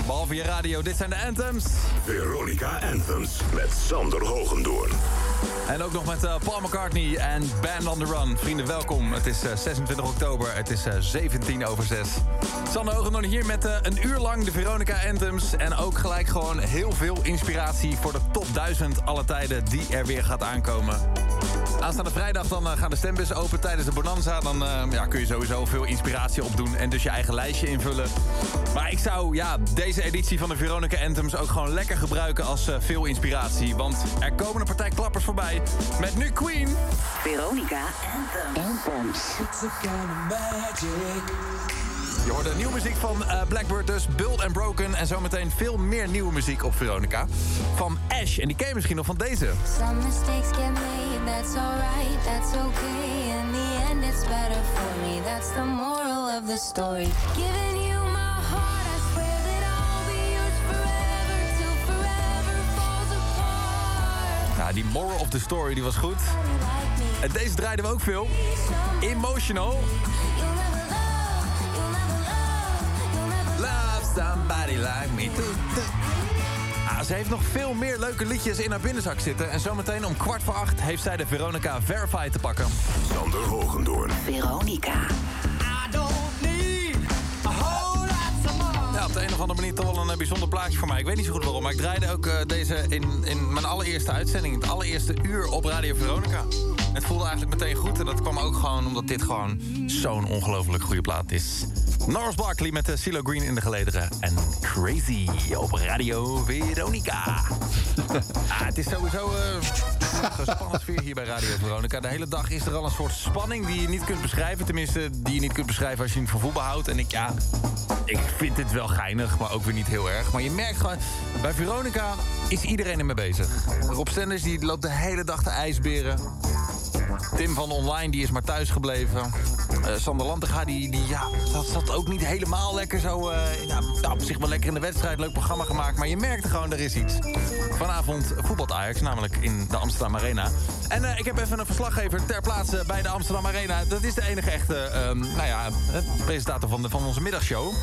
Behalve je radio, dit zijn de anthems. Veronica Anthems met Sander Hogendoorn. En ook nog met eh, Paul McCartney en Band on the Run. Vrienden, welkom. Het is eh, 26 oktober. Het is eh, 17 over 6. Sander Hogendoorn hier met eh, een uur lang de Veronica Anthems. En ook gelijk gewoon heel veel inspiratie voor de top 1000 alle tijden die er weer gaat aankomen. Aanstaande vrijdag dan eh, gaan de stembussen open tijdens de Bonanza. Dan eh, ja, kun je sowieso veel inspiratie opdoen en dus je eigen lijstje invullen. Maar ik zou ja, deze editie van de Veronica Anthems ook gewoon lekker gebruiken als eh, veel inspiratie. Want er komen een partij klappers voorbij. Met nu Queen. Veronica Anthems. Je hoorde nieuwe muziek van eh, Blackbird dus, Build and Broken. En zometeen veel meer nieuwe muziek op Veronica. Van Ash. En die ken je misschien nog van deze. Some mistakes get made, that's alright, that's okay. In the end, it's better for me. That's the moral of the story. Giving Ja, die moral of the story die was goed. En deze draaiden we ook veel. Emotional. Love somebody like me. Ah, ze heeft nog veel meer leuke liedjes in haar binnenzak zitten. En zometeen om kwart voor acht heeft zij de Veronica Verify te pakken. Sander Hogendoorn. Veronica. Op de een of andere manier toch wel een eh, bijzonder plaatje voor mij. Ik weet niet zo goed waarom, maar ik draaide ook eh, deze in, in mijn allereerste uitzending. Het allereerste uur op Radio Veronica. Het voelde eigenlijk meteen goed en dat kwam ook gewoon omdat dit gewoon zo'n ongelooflijk goede plaat is. Norris Barkley met de CeeLo Green in de gelederen. En Crazy op Radio Veronica. ah, het is sowieso eh, een spannend sfeer hier bij Radio Veronica. De hele dag is er al een soort spanning die je niet kunt beschrijven. Tenminste, die je niet kunt beschrijven als je niet van voetbal houdt. En ik, ja, ik vind dit wel geinig, maar ook weer niet heel erg. Maar je merkt gewoon, bij Veronica is iedereen ermee bezig. Rob Stenders die loopt de hele dag te ijsberen. Tim van Online die is maar thuis gebleven. Eh, Sander Lantega die, die ja, dat zat ook niet helemaal lekker zo. eh ja, nou, op zich wel lekker in de wedstrijd, leuk programma gemaakt. Maar je merkte gewoon, er is iets. Vanavond voetbalt Ajax, namelijk in de Amsterdam Arena. En eh, ik heb even een verslaggever ter plaatse bij de Amsterdam Arena. Dat is de enige echte, ehm, nou ja, presentator van, de, van onze middagshow.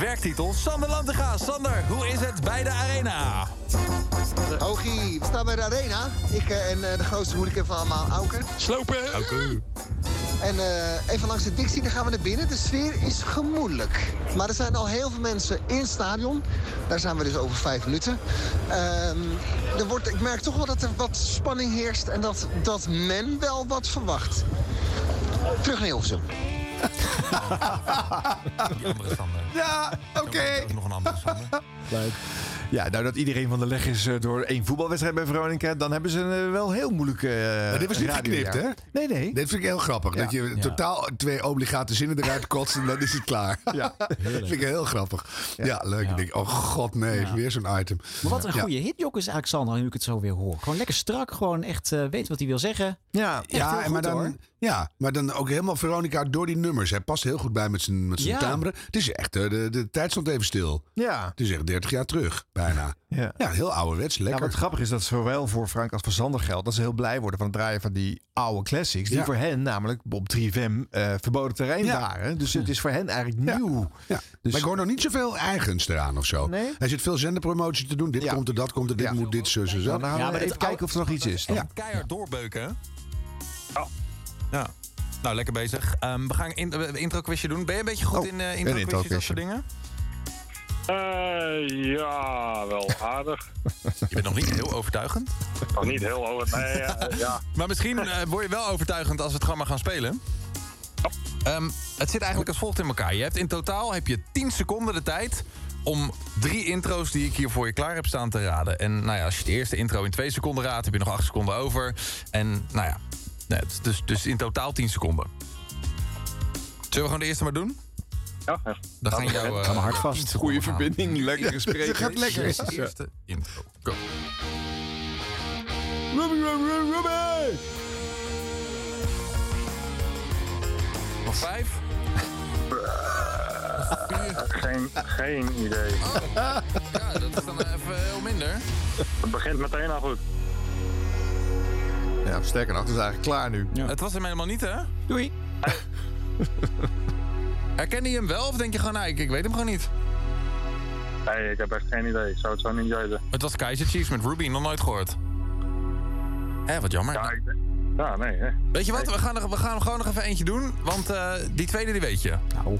Werktitel Sander Lantega. Sander, hoe is het bij de Arena? Hogie, we staan bij de arena. Ik en de grootste hooligan van allemaal, Auker. Slopen! En eh, even langs de Dixie, dan gaan we naar binnen. De sfeer is gemoedelijk. Maar er zijn al heel veel mensen in het stadion. Daar zijn we dus over vijf minuten. Ehm, er wordt, ik merk toch wel dat er wat spanning heerst... en dat, dat men wel wat verwacht. Terug naar Hilversum. Die andere Sander. Ja, oké. Nog een andere Sander. Leuk. Ja, nou dat iedereen van de leg is eh, door één voetbalwedstrijd bij Veronica, dan hebben ze een eh, wel heel moeilijke. eh, Maar dit was niet geknipt, hè? Nee, nee. Dit vind ik heel grappig. Ja. Dat je Ja. totaal twee obligate zinnen eruit kotst en dan is het klaar. Ja. dat vind ik heel grappig. Ja, leuk. Ik denk, oh god, nee, Ja. weer zo'n item. Maar wat een Ja. goede hitjok is Alexander, nu ik het zo weer hoor. Gewoon lekker strak, gewoon echt eh weet wat hij wil zeggen. Ja, Echt Ja, heel en goed, maar dan, hoor. Ja, maar dan ook helemaal Veronica door die nummers. Hij past heel goed bij met zijn, met zijn Ja. timbre. Het is echt, eh, de, de tijd stond even stil. Ja. Het is echt 30 jaar terug, bijna. Ja. Ja, heel ouderwets, Ja, lekker. wat grappig is dat zowel voor Frank als voor Sander geldt dat ze heel blij worden van het draaien van die oude classics. Die Ja. voor hen namelijk op 3FM eh, verboden terrein Ja. waren. Dus het is voor hen eigenlijk Ja. nieuw. Ja. Dus- maar ik hoor nog niet zoveel eigens eraan of zo. Nee? Hij zit veel zenderpromotie te doen. Dit Ja. komt er, dat komt er, dit Ja. moet, dit, zo, zo, zo. Dan gaan we Ja, maar even het kijken of er nog iets is. Dan. Ja. Keihard doorbeuken, hè? Ja. Nou, lekker bezig. Ehm, we gaan een in, intro quizje doen. Ben je een beetje goed Oh, in uh, een intro quizjes, dat intro-quizje. soort dingen? Eh, ja, wel aardig. Je bent nog niet heel overtuigend. Nog niet heel over. Nee, eh, ja. Maar misschien eh, word je wel overtuigend als we het gewoon maar gaan spelen. Ehm, het zit eigenlijk als volgt in elkaar. Je hebt in totaal heb je 10 seconden de tijd om drie intro's die ik hier voor je klaar heb staan te raden. En nou ja, als je de eerste intro in 2 seconden raadt, heb je nog 8 seconden over. En nou ja, het is dus, dus in totaal 10 seconden. Zullen we gewoon de eerste maar doen? Ja, ja. Dan gaan jou. Maar hard vast. Goede verbinding, lekkere Het spreken. gaat lekker. Eerste, intro. Go. Ruby, Ruby, Ruby! Nog vijf? Geen, geen idee. Ja, dat is dan even heel minder. Het begint meteen al goed. Ja, sterker nog, het is eigenlijk klaar nu. Het was hem helemaal niet, hè? Doei. Herkende je hem wel of denk je gewoon, nou, ik, ik weet hem gewoon niet? Nee, ik heb echt geen idee. Ik zou het zo niet weten. Het was Kaiser Chiefs met Ruby, nog nooit gehoord. Hé, wat jammer. Ja, ik, ja nee, hè. Weet je wat, we gaan, er, we gaan er gewoon nog even eentje doen. Want eh, die tweede, die weet je. Nou,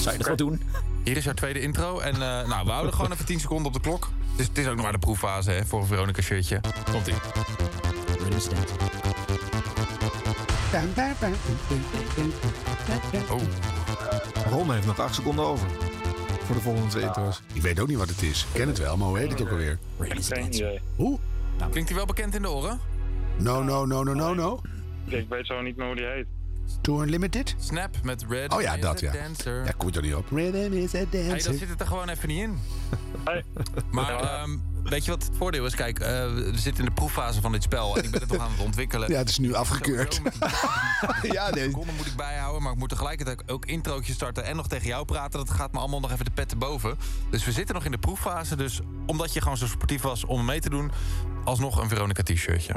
zou je dat wel doen? Hier is jouw tweede intro. En eh, nou, we houden gewoon even 10 seconden op de klok. Dus het is ook nog maar de proeffase hè, voor een Veronica Oh. Ron heeft nog acht seconden over. Voor de volgende twee intro's. Ik weet ook niet wat het is. Ik ken het wel, maar hoe heet het ook alweer? Geen idee. Hoe? Klinkt hij wel bekend in de oren? No, no, no, no, no, no. Ik weet zo niet meer hoe die heet. Tour Unlimited? Snap met Red. Oh ja, is dat a ja. Dancer. Ja, kom je toch niet op? Rhythm is a Hey, dat dancer. zit er gewoon even niet in. Hey. Maar ehm, weet je wat het voordeel is? Kijk, eh, we zitten in de proeffase van dit spel. En ik ben het nog aan het ontwikkelen. Ja, het is nu afgekeurd. ja, nee. Seconden moet ik bijhouden, maar ik moet tegelijkertijd ook introotjes starten en nog tegen jou praten. Dat gaat me allemaal nog even de pet te boven. Dus we zitten nog in de proeffase. Dus omdat je gewoon zo sportief was om mee te doen, alsnog een Veronica t-shirtje.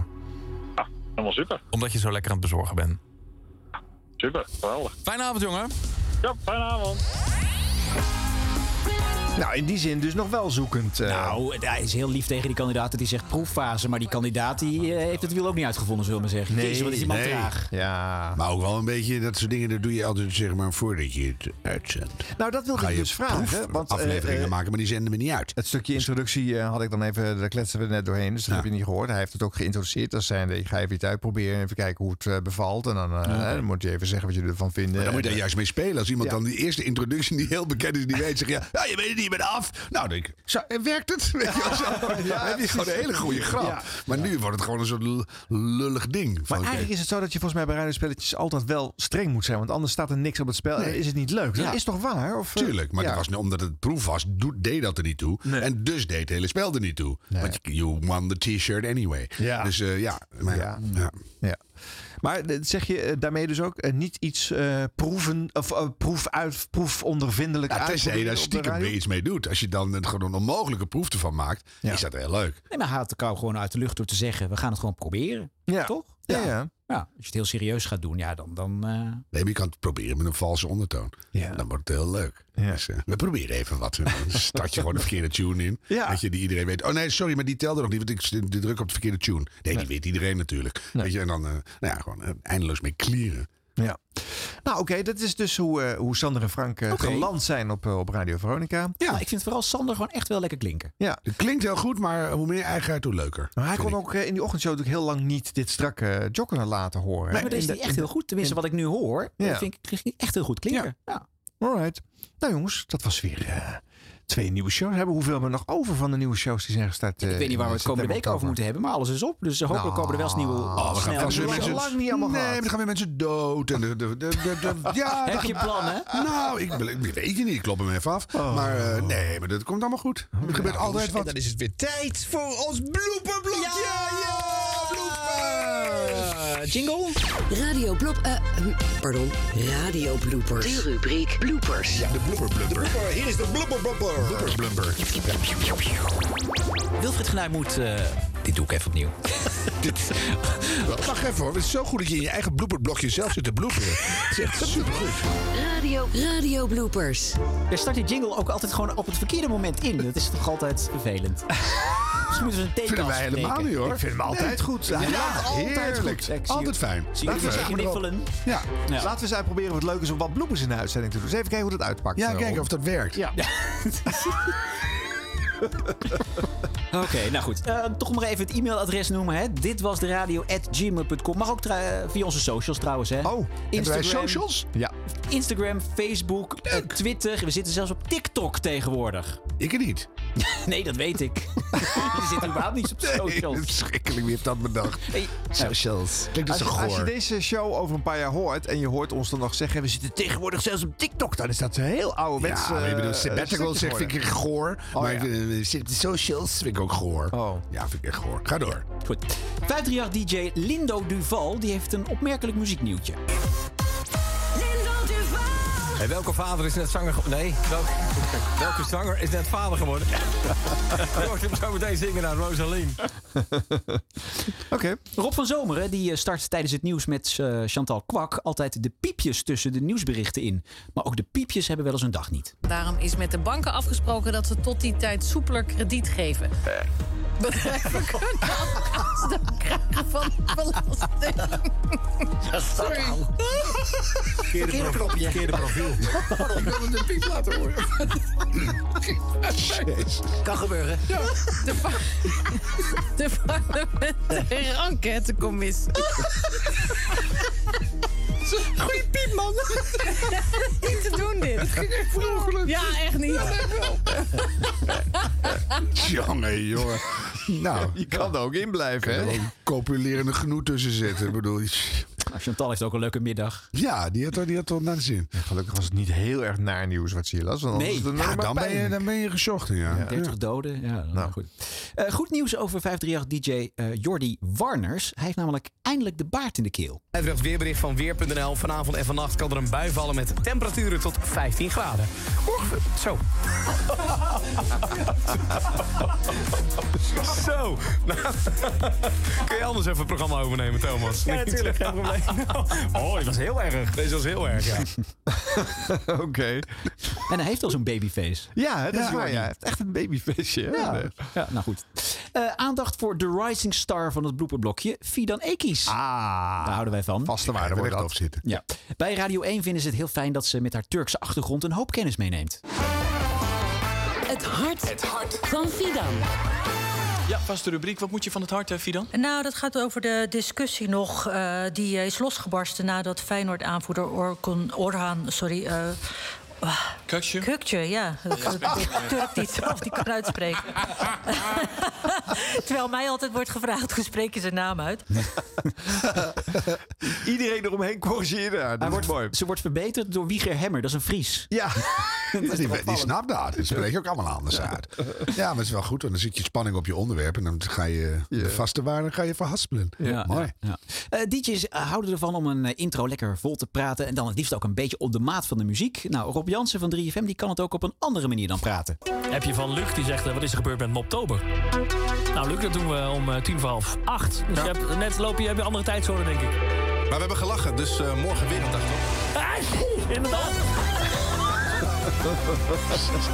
Helemaal super. Omdat je zo lekker aan het bezorgen bent. Super, geweldig. Fijne avond, jongen. Ja, fijne avond. Nou, in die zin dus nog wel zoekend. eh. Nou, hij is heel lief tegen die kandidaat dat hij zegt proeffase. Maar die kandidaat die, eh, heeft het wiel ook niet uitgevonden, zullen we maar zeggen. Jezus, wat is die man nee. traag. Ja. Maar ook wel een beetje dat soort dingen, dat doe je altijd zeg maar voordat je het uitzendt. Nou, dat wilde ik je dus vragen. Want, eh, afleveringen maken, maar die zenden we niet uit. Het stukje introductie eh, had ik dan even, daar kletsen we net doorheen, dus dat heb je niet gehoord. Hij heeft het ook geïntroduceerd. als zijnde, ik ga even iets uitproberen, even kijken hoe het bevalt. En dan, Ja. dan moet je even zeggen wat je ervan vindt. Maar dan moet je daar juist mee spelen. Als iemand Ja. dan die eerste introductie die heel bekend is, die weet, zegt ja, ja je weet het niet, je bent af. Nou, denk ik, zo, en werkt het? Weet je wel, zo. dan heb je gewoon een hele goede grap. Ja. Maar nu wordt het gewoon een soort lullig ding. Maar eigenlijk is het zo dat je volgens mij bij radiospelletjes altijd wel streng moet zijn. Want anders staat er niks op het spel en Nee. is het niet leuk. Dat Ja. is toch waar? Of, eh, Tuurlijk, maar ja. dat was, nu- omdat het proef was, deed dat er niet toe. En dus deed het hele spel er niet toe. Want je, you won the t-shirt anyway. Ja. Dus eh, ja, maar, ja. ja. Maar eh, zeg je eh, daarmee dus ook eh, niet iets eh, proeven of eh, proef uit, proefondervindelijk Ja, tenzij je daar de stiekem weer iets mee doet. Als je dan het gewoon een onmogelijke proef ervan maakt, is dat heel leuk. Nee, maar haalt elkaar gewoon uit de lucht door te zeggen, we gaan het gewoon proberen. Ja. Toch? Ja, ja. Ja, als je het heel serieus gaat doen, ja, dan... dan eh, Nee, maar je kan het proberen met een valse ondertoon. Dan wordt het heel leuk. Dus, eh, we proberen even wat. Dan start je gewoon de verkeerde tune in. Ja. Dat je die iedereen weet. Oh nee, sorry, maar die telde nog niet. Want ik druk op de verkeerde tune. Nee, die weet iedereen natuurlijk. Weet je, en dan eh, nou ja, gewoon eh, eindeloos mee clearen. Ja. Nou, oké, dat is dus hoe, eh, hoe Sander en Frank eh, geland zijn op, eh, op Radio Veronica. Ja, ik vind vooral Sander gewoon echt wel lekker klinken. Ja. Het klinkt heel goed, maar hoe meer eigenheid, hoe leuker. Maar hij vind kon ik. ook in die ochtendshow natuurlijk heel lang niet dit strakke joggen laten horen. Nee, maar dat is die echt heel goed. Tenminste, in- wat ik nu hoor, Ja. dat vind ik, echt heel goed klinken. Ja. Alright. Nou jongens, dat was weer eh, twee nieuwe shows. Hebben hoeveel hebben we nog over van de nieuwe shows die zijn gestart? Ik eh, weet niet waar we in het komende week over moeten hebben, maar alles is op. Dus eh, hopelijk komen er wel eens nieuwe Oh, we gaan mensen... lang niet allemaal nee, dan gaan weer mensen dood. En de, de, de, de, de- ja, Heb je plannen? Nou, ik, ik weet je niet. Ik klop hem even af. Maar eh, nee, maar dat komt allemaal goed. Er gebeurt altijd wat. dan is het weer tijd voor ons blooperblokje. Jingle? Radio Blop... eh, hm, pardon, Radio Bloopers. De rubriek Bloopers. De blubber blubber. Hier is de blubber blubber. Blubber blubber. Wilfried Genuij moet... eh, dit doe ik even opnieuw. Wacht even hoor. Het is zo goed dat je in je eigen blooperblokje zelf zit te bloeperen. Het is echt supergoed. Radio, Radio Bloopers. Er start die jingle ook altijd gewoon op het verkeerde moment in. Dat is toch altijd vervelend. Misschien moeten we een teken Vinden wij helemaal niet hoor. Ik vind hem altijd goed. Ja, Ja, altijd heerlijk. goed. Je- Altijd fijn. Laten we zeggen kniffelen? Ja. Ja. Laten we eens uitproberen of het leuk is om wat bloepers in de uitzending te doen. Dus even kijken hoe dat uitpakt. Ja, eh, kijken of dat werkt. Ja. Oké, nou goed. Eh, toch maar even het e-mailadres noemen. Hè. Dit was de radio at gmail.com. Mag ook tra- via onze socials trouwens. Hè. Oh, wij socials? Ja. Instagram, Facebook, eh, Twitter. We zitten zelfs op TikTok tegenwoordig. Ik er niet. Nee, dat weet ik. Je zit überhaupt niet op Nee, socials. verschrikkelijk. Wie heeft dat bedacht? Hey, Socials. Klinkt Als dus als je deze show over een paar jaar hoort en je hoort ons dan nog zeggen... we zitten tegenwoordig zelfs op TikTok, dan is dat heel ouderwets. Ja, maar je bedoelt eh, sabbatical stukjes zeg vind worden. ik goor. Oh, maar ja. Zit op de socials vind ik ook goor. Oh. Ja, vind ik echt goor. Ga door. Goed. 538 DJ Lindo Duval die heeft een opmerkelijk muzieknieuwtje. En welke vader is net zanger geworden? Nee, welke, welke zanger is net vader geworden? Je hoort hem zo meteen zingen naar Rosaline. Oké. Rob van Zomeren die eh, start tijdens het nieuws met eh, Chantal Kwak altijd de piepjes tussen de nieuwsberichten in. Maar ook de piepjes hebben wel eens een dag niet. Daarom is met de banken afgesproken dat ze tot die tijd soepeler krediet geven. Bedrijven kunnen afstand krijgen van belasting. Sorry. Verkeerde profiel. Ik wil het een piep laten horen. Kan gebeuren. De, pa- de parlementaire enquêtecommissie. Goeie piep, man. niet te doen, dit. Het ging echt vrolijk. Ja, echt niet. Jongen, jongen. Nou, je kan er ook in blijven, hè? Een copulerende genoeg tussen zitten. Bedoel, Chantal heeft ook een leuke middag. Ja, die had, die had toch naar de zin. Gelukkig was het niet heel erg naar nieuws wat ze hier las. want Nee. Ja, Dan ben, je, dan ben je gezocht, ja. 30 doden. Ja, Nou. goed. Eh, goed nieuws over 538-DJ eh Jordi Warners. Hij heeft namelijk eindelijk de baard in de keel. Even het weerbericht van Weer.nl. Vanavond en vannacht kan er een bui vallen met temperaturen tot 15 graden. Morgen, zo. Zo. Nou, kun je anders even het programma overnemen, Thomas? Ja, natuurlijk, geen probleem. Oh, dit was heel erg. Deze was heel erg, ja. Oké. En hij heeft al zo'n babyface. Ja, dat is Ja. waar. Ja. Hij heeft echt een hè? Ja, ja nou goed. Eh, aandacht voor de rising star van het blooperblokje, Fidan Ekis. Ah, Daar houden wij van. Vaste waarde wordt dat. Zitten. Ja. Bij Radio 1 vinden ze het heel fijn dat ze met haar Turkse achtergrond een hoop kennis meeneemt. Het hart, van Fidan. Ja, vaste rubriek. Wat moet je van het hart, hè, Fidan? Nou, dat gaat over de discussie nog eh, die is losgebarsten nadat Feyenoord-aanvoerder Orhan, sorry, eh Kukje? Kukje, ja. Dat is Turk die het zelf niet kan uitspreken. Terwijl mij altijd wordt gevraagd, hoe spreek je zijn naam uit? Iedereen eromheen corrigeren. Ja, Hij dat wordt, is mooi. Ze wordt verbeterd door Wieger Hemmer, dat is een Fries. Ja. Ja, die, die snapt dat. Dat spreek je ook allemaal anders uit. Ja, maar het is wel goed. Want dan zit je spanning op je onderwerp. En dan ga je de vaste waarde ga je verhaspelen. Ja, Mooi. Ja, ja. Eh, DJ's houden ervan om een eh, intro lekker vol te praten. En dan het liefst ook een beetje op de maat van de muziek. Nou, Rob Jansen van 3FM die kan het ook op een andere manier dan praten. Heb je van Luc die zegt: eh, Wat is er gebeurd met Moptober? Nou, Luc, dat doen we om eh, tien voor half acht. Dus je hebt, net loop je, heb je andere tijdzone, denk ik. Maar we hebben gelachen, dus eh, morgen weer een dag toch? Ah, inderdaad.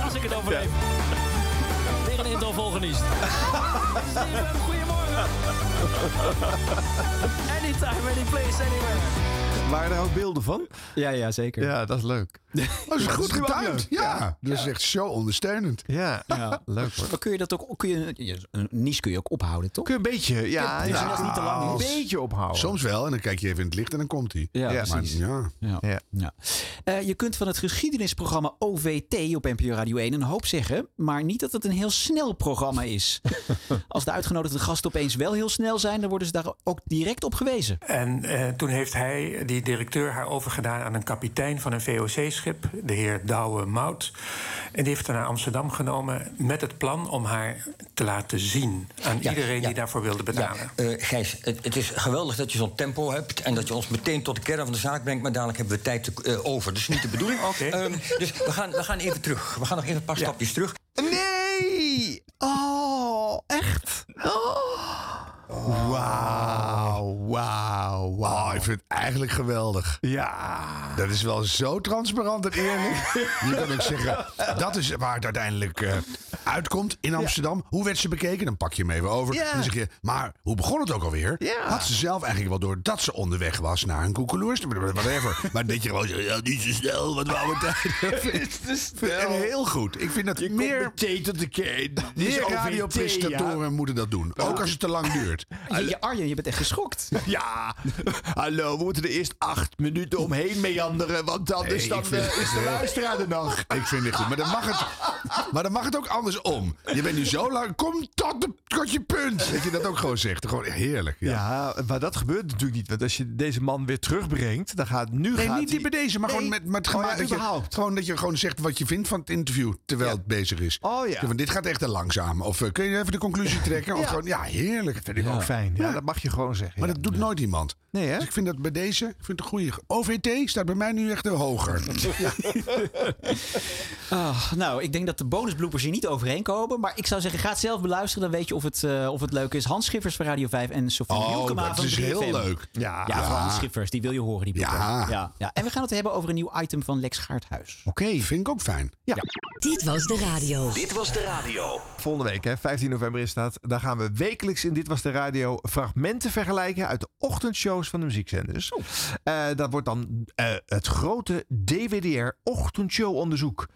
Als ik het overleef. Weer een intro volgeniest. Goedemorgen. Anytime, any place, anywhere. Waren er ook beelden van? Ja, ja, zeker. Ja, dat is leuk. Dat is goed Dat is getuigd. leuk. Ja, dus echt zo ondersteunend. Ja, Ja. leuk hoor. Maar kun je dat ook, kun je, een nies kun je ook ophouden, toch? Kun je een beetje, ja, Dus ja, niet te lang een is. beetje ophouden. Soms wel. En dan kijk je even in het licht en dan komt hij. Ja, maar, precies. ja. Ja. Ja. Ja. Eh, je kunt van het geschiedenisprogramma OVT op NPO Radio 1 een hoop zeggen, maar niet dat het een heel snel programma is. Als de uitgenodigde gasten opeens wel heel snel zijn, dan worden ze daar ook direct op gewezen. En eh, toen heeft hij, die directeur, haar overgedaan aan een kapitein van een VOC-schip, de heer Douwe Mout. En die heeft haar naar Amsterdam genomen met het plan om haar te laten zien aan Ja, iedereen ja. die daarvoor wilde betalen. Ja, eh, Gijs, het, het is geweldig dat je zo'n tempo hebt en dat je ons meteen tot de kern van de zaak brengt, maar dadelijk hebben we tijd te- eh, over. Dat is niet de bedoeling. Ehm, dus we gaan, we gaan even terug. We gaan nog even een paar stapjes terug. Nee! Oh, echt? Oh. Wauw, wauw, wauw. Oh, ik vind het eigenlijk geweldig. Ja. Dat is wel zo transparant en eerlijk. Je kan ook zeggen, dat is waar het uiteindelijk eh, uitkomt in Amsterdam. Hoe werd ze bekeken? Dan pak je hem even over. En dan zeg je, maar hoe begon het ook alweer? Had ze zelf eigenlijk wel door dat ze onderweg was naar een koekeloers? Whatever. maar dat je gewoon zegt, ja, niet zo snel, wat wou tijd. Vind ik heel goed. Ik vind dat meer... meteen tot de kern. Meer radiopresentatoren moeten dat doen. Ook als het te lang duurt. Je, je Arjen, je bent echt geschokt. Ja, hallo, we moeten er eerst acht minuten omheen meanderen, want anders Nee, dan vind eh, is de heel- luisteraar er nog. Ik vind het goed. Maar dan mag het, maar dan mag het ook anders eens om. Je bent nu zo lang. Kom tot, de, tot je punt. Dat je dat ook gewoon zegt. Gewoon heerlijk. Ja. Ja, maar dat gebeurt natuurlijk niet. Want als je deze man weer terugbrengt, dan gaat nu Nee, gaat niet die bij deze, maar gewoon met, met Oh ja, je, gewoon dat je gewoon zegt wat je vindt van het interview terwijl het bezig is. Oh ja. want dit gaat echt te langzaam. Of eh, kun je even de conclusie trekken? Of gewoon, ja, heerlijk. vind ik ook fijn. Ja, dat mag je gewoon zeggen. Maar dat doet nooit iemand. Nee, hè? Dus ik vind dat bij deze, ik vind het een goede. OVT staat bij mij nu echt hoger. Ja. Ah, nou, ik denk dat de bonusbloopers hier niet overheen komen. Maar ik zou zeggen, ga het zelf beluisteren. Dan weet je of het, eh, of het leuk is. Hans Schiffers van Radio 5 en Sofie Oh, Hielkema dat van is 3FM. heel leuk. Ja. Ja. Hans Schiffers. Die wil je horen, die blooper. Ja. Ja, ja. En we gaan het hebben over een nieuw item van Lex Gaarthuis. Oké. Vind ik ook fijn. Ja. Dit was de radio. Dit was de radio. Volgende week, hè, 15 november is dat. Dan gaan we wekelijks in Dit Was De Radio fragmenten vergelijken uit de van de muziekzenders. Eh, dat wordt dan eh, het grote DWDR ochtendshow onderzoek.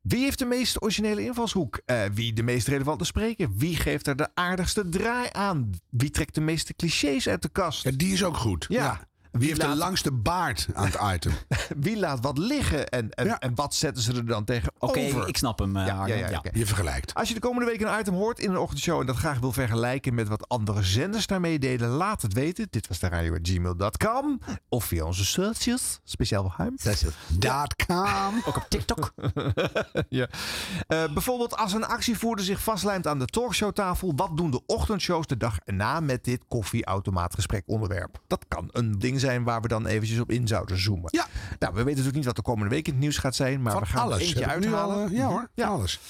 Wie heeft de meest originele invalshoek? Eh, wie de meest relevante spreker? Wie geeft er de aardigste draai aan? Wie trekt de meeste clichés uit de kast? Ja, die is ook goed. Ja. Wie heeft de langste baard aan het item? Wie laat wat liggen en, en, en wat zetten ze er dan tegenover? Oké, ik snap hem, eh, Ja, ja, ja, Ja. oké. Je vergelijkt. Als je de komende week een item hoort in een ochtendshow en dat graag wil vergelijken met wat andere zenders daarmee deden, laat het weten. Dit was de radio.gmail.com of via onze socials, speciaal voor hem. Dot.com. Ook op TikTok. ja. Eh, bijvoorbeeld als een actievoerder zich vastlijmt aan de talkshowtafel, wat doen de ochtendshows de dag erna met dit koffieautomaatgesprek onderwerp? Dat kan een ding zijn waar we dan eventjes op in zouden zoomen. Ja. Nou, we weten natuurlijk niet wat de komende week in het nieuws gaat zijn, maar Van we gaan alles. er eentje uithalen. al, ja hoor, Ja. alles.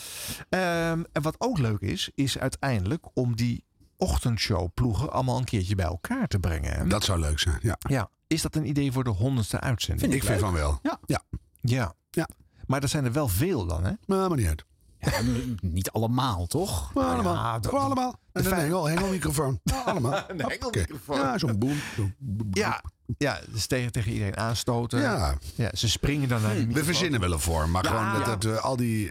Ehm, en wat ook leuk is, is uiteindelijk om die ochtendshowploegen allemaal een keertje bij elkaar te brengen. Dat zou leuk zijn. Ja. Ja, is dat een idee voor de honderdste uitzending? ik vind van wel. Ja. Ja. Ja. Ja. Maar er zijn er wel veel dan, hè? Maar, maar niet uit. Ja, niet allemaal, toch? Maar allemaal. Ja, dat- allemaal. En een fijn- hengel, hengelmicrofoon. allemaal. Een hengelmicrofoon. Ja, zo'n boom. Zo'n boem. Ja, ja dus tegen, tegen iedereen aanstoten. Ja. Ja, ze springen dan naar die We microfoon. verzinnen wel een vorm. Maar Ja. gewoon dat, dat we al die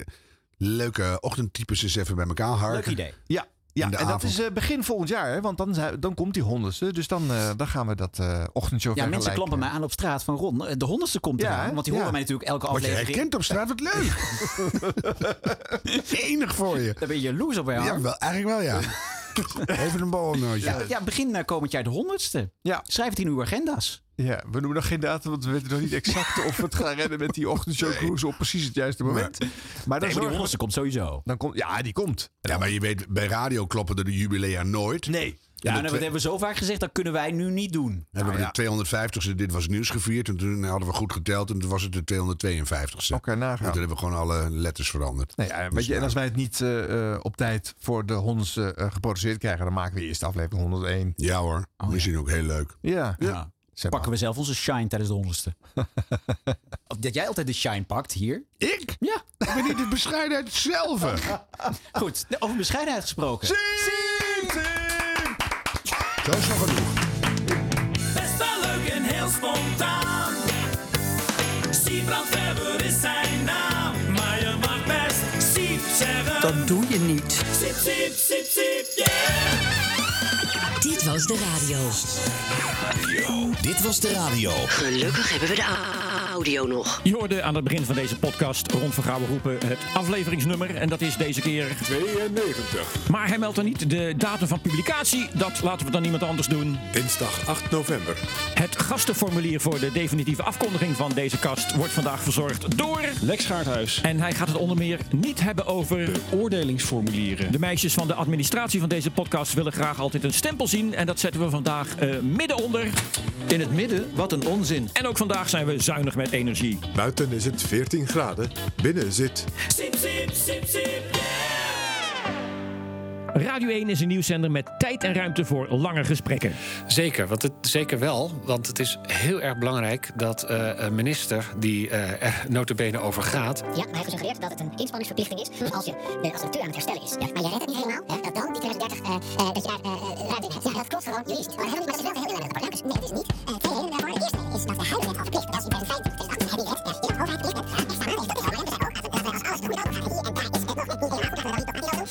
leuke ochtendtypes eens even bij elkaar harken. Leuk idee. Ja, ja en dat is eh, begin volgend jaar, hè? want dan, dan komt die honderdste. Dus dan, eh, dan gaan we dat eh ochtendshow Ja, mensen klampen mij aan op straat van Ron. De honderdste komt Ja, eraan. Want die Ja. horen mij natuurlijk elke Word je aflevering. herkend op straat, wat leuk. Enig voor je. Daar ben je jaloers op, hè? Ja, wel, eigenlijk wel, ja. Even een borrelnootje. Ja, ja, begin komend jaar de honderdste. Ja. Schrijf het in uw agenda's. Ja, we noemen nog geen datum, want we weten nog niet exact of we het gaan redden met die ochtendshow cruise op precies het juiste moment. Maar dan Nee, maar die we- komt sowieso. dan komt, ja, die komt. Ja, maar je weet, bij radio kloppen de jubilea nooit. Nee. Ja, de nou, dat hebben we zo vaak gezegd, dat kunnen wij nu niet doen. We hebben Nou de 250ste Dit Was Nieuws gevierd. En toen hadden we goed geteld. En toen was het de 252ste. Oké, En nagaan. toen hebben we gewoon alle letters veranderd. Nee, ja, weet Dus je, en als wij het niet eh, eh, op tijd voor de honderdste eh, geproduceerd krijgen, dan maken we eerst aflevering 101. Ja hoor, misschien ook heel leuk. Ja. Ja. Zeg Pakken we zelf onze shine tijdens de honderdste. Of dat jij altijd de shine pakt hier. Ik? Ja. Ik ben niet de bescheidenheid zelf. Goed, over bescheidenheid gesproken. Dat is nog genoeg. Best wel leuk en heel spontaan. Siebrand Weber is zijn naam. Maar je mag best Siep zeggen. Dat doe je niet. Siep, siep, siep, was de radio. Dit was de radio. Gelukkig hebben we de audio nog. Je hoorde aan het begin van deze podcast Ron van Gouwen roepen het afleveringsnummer. En dat is deze keer 92. Maar hij meldt dan niet de datum van publicatie. Dat laten we dan iemand anders doen. Dinsdag 8 november. Het gastenformulier voor de definitieve afkondiging van deze kast wordt vandaag verzorgd door Lex Gaarthuis. En hij gaat het onder meer niet hebben over Oordelingsformulieren. de meisjes van de administratie van deze podcast willen graag altijd een stempel zien. En dat zetten we vandaag eh, midden onder. In het midden, wat een onzin. En ook vandaag zijn we zuinig met energie. Buiten is het 14 graden. Binnen zit siep, Radio 1 is een nieuwszender met tijd en ruimte voor lange gesprekken. Zeker, want het, zeker wel. Want het is heel erg belangrijk dat eh, een minister die eh er notabene over gaat... Ja, maar hij heeft gesuggereerd dat het een inspanningsverplichting is als, je, de, als de natuur aan het herstellen is. Ja, maar je redt het niet helemaal. Hè, dat dan, die 2030, eh, eh, dat je daar eh. Ja, dat klopt gewoon heel. Dus nee, is niet eerste is dat de huidige verplicht. Dat in 2015, 2018 heb je wet. Ja, de overheid verplicht.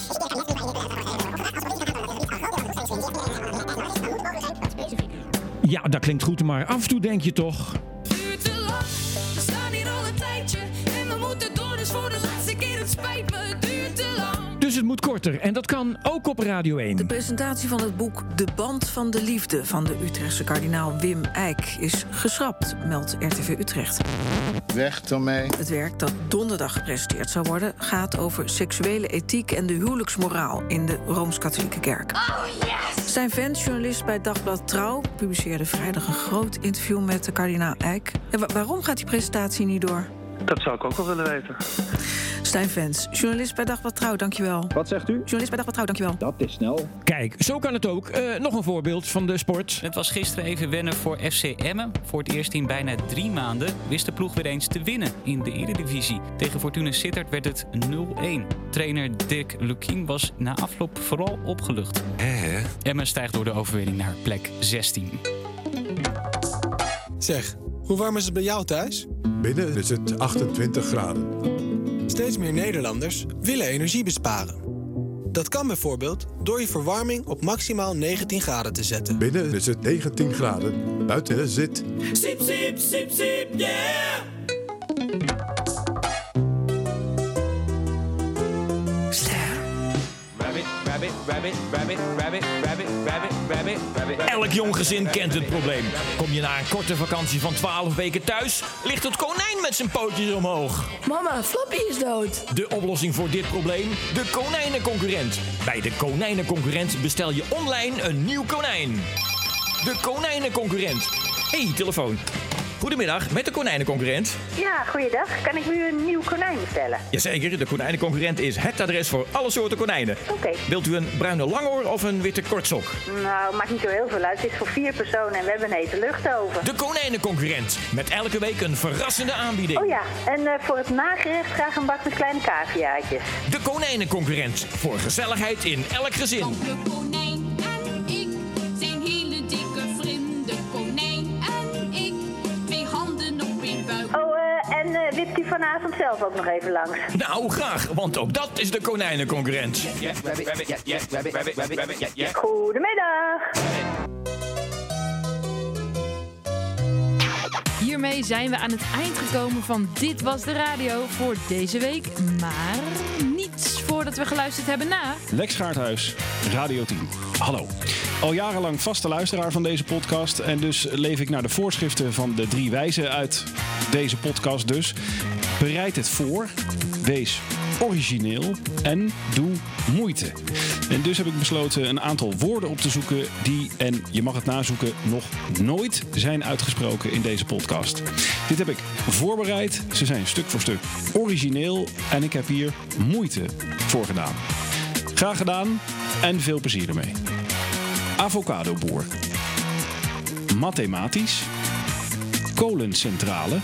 Dat is als, dat alles hier. En daar is het nog niet helemaal goed. Dat we dat. Dus dat Ja, dat klinkt goed, maar af en toe denk je toch... Dus het moet korter. En dat kan ook op Radio 1. De presentatie van het boek De Band van de Liefde van de Utrechtse kardinaal Wim Eijk is geschrapt, meldt RTV Utrecht. Weg, Tomé. Het werk dat donderdag gepresenteerd zou worden gaat over seksuele ethiek en de huwelijksmoraal in de Rooms-Katholieke Kerk. Stijn Vens, journalist bij Dagblad Trouw, publiceerde vrijdag een groot interview met de kardinaal Eijk. En wa- waarom gaat die presentatie niet door? Dat zou ik ook wel willen weten. Stijn Vens, journalist bij Dagblad Trouw, dankjewel. Wat zegt u? Journalist bij Dagblad Trouw, dankjewel. Dat is snel. Kijk, zo kan het ook. Eh, nog een voorbeeld van de sport. Het was gisteren even wennen voor FC Emmen. Voor het eerst in bijna drie maanden wist de ploeg weer eens te winnen in de Eredivisie. Tegen Fortuna Sittard werd het 0-1. Trainer Dick Lukien was na afloop vooral opgelucht. Emmen stijgt door de overwinning naar plek 16. Zeg, hoe warm is het bij jou thuis? Binnen is het 28 graden. Steeds meer Nederlanders willen energie besparen. Dat kan bijvoorbeeld door je verwarming op maximaal 19 graden te zetten. Binnen is het 19 graden. Buiten zit Sip, sip, sip, sip, yeah! Rabbit, rabbit, rabbit, rabbit, rabbit, rabbit, rabbit. Elk jong gezin kent het probleem. Kom je na een korte vakantie van 12 weken thuis, ligt het konijn met zijn pootjes omhoog. Mama, Flappy is dood. De oplossing voor dit probleem? De konijnenconcurrent. Bij de konijnenconcurrent bestel je online een nieuw konijn. De konijnenconcurrent. hey, telefoon. Goedemiddag, met de konijnenconcurrent. Ja, goeiedag. Kan ik nu een nieuw konijn bestellen? Jazeker, de konijnenconcurrent is het adres voor alle soorten konijnen. Oké. Wilt u een bruine langoor of een witte kortsok? Nou, maakt niet zo heel veel uit. Het is voor vier personen en we hebben een hete luchtoven. De konijnenconcurrent. Met elke week een verrassende aanbieding. Oh ja, en eh, voor het nagerecht graag een bak met kleine caviaatjes. De konijnenconcurrent. Voor gezelligheid in elk gezin. Eh, wipt u vanavond zelf ook nog even langs? Nou, graag, want ook dat is de konijnenconcurrent. Goedemiddag. Hiermee zijn we aan het eind gekomen van Dit Was De Radio voor deze week. Maar niets voordat we geluisterd hebben naar... Lex Gaarthuis, Radio 10. Hallo. Al jarenlang vaste luisteraar van deze podcast. En dus leef ik naar de voorschriften van de drie wijzen uit deze podcast dus. Bereid het voor. Wees origineel. En doe moeite. En dus heb ik besloten een aantal woorden op te zoeken die, en je mag het nazoeken, nog nooit zijn uitgesproken in deze podcast. Dit heb ik voorbereid. Ze zijn stuk voor stuk origineel. En ik heb hier moeite voor gedaan. Graag gedaan en veel plezier ermee. Avocadoboer. Mathematisch. Kolencentrale.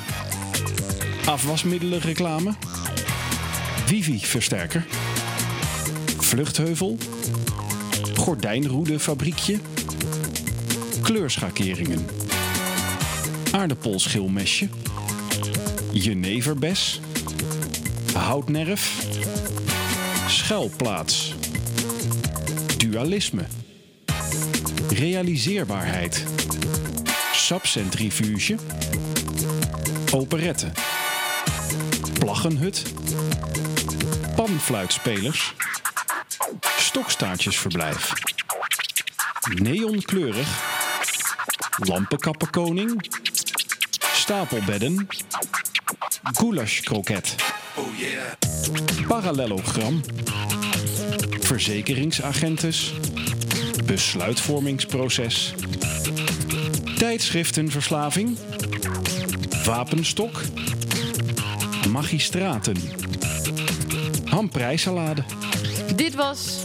Afwasmiddelenreclame. Wifi-versterker. Vluchtheuvel. Gordijnroedefabriekje. Kleurschakeringen. Aardappelschilmesje. Jeneverbes. Houtnerf. Schuilplaats. Dualisme. Realiseerbaarheid. Sapcentrifuge. Operette. Plaggenhut. Panfluitspelers. Stokstaartjesverblijf. Neonkleurig. Lampenkappenkoning. Stapelbedden. Goulashkroket. Parallelogram. Verzekeringsagentes. Besluitvormingsproces. Tijdschriftenverslaving. Wapenstok. Magistraten. Hamprijsalade. Dit was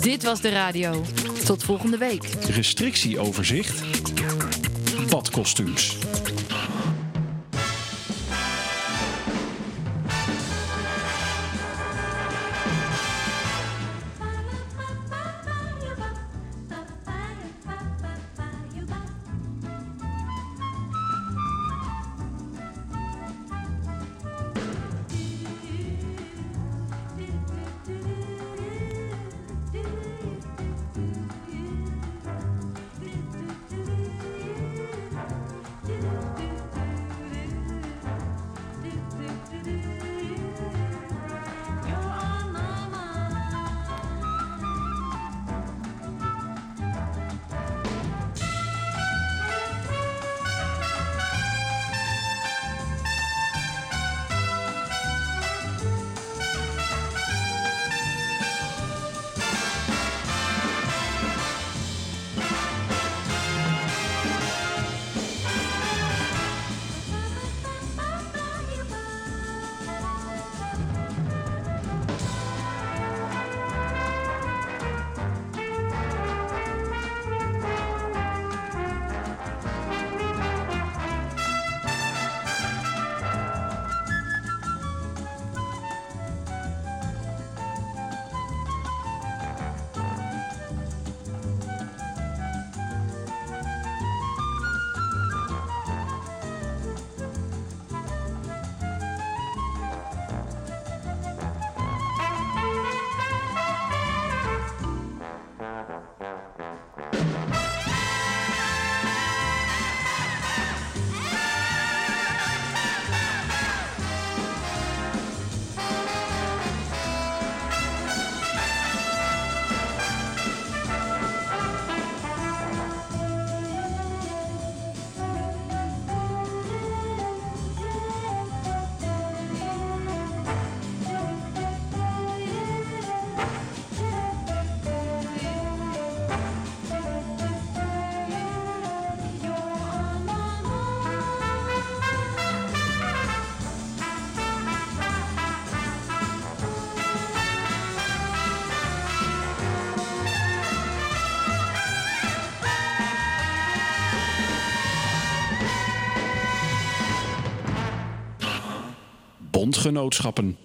Dit Was De Radio. Tot volgende week. Restrictieoverzicht. Badkostuums. Bondgenootschappen.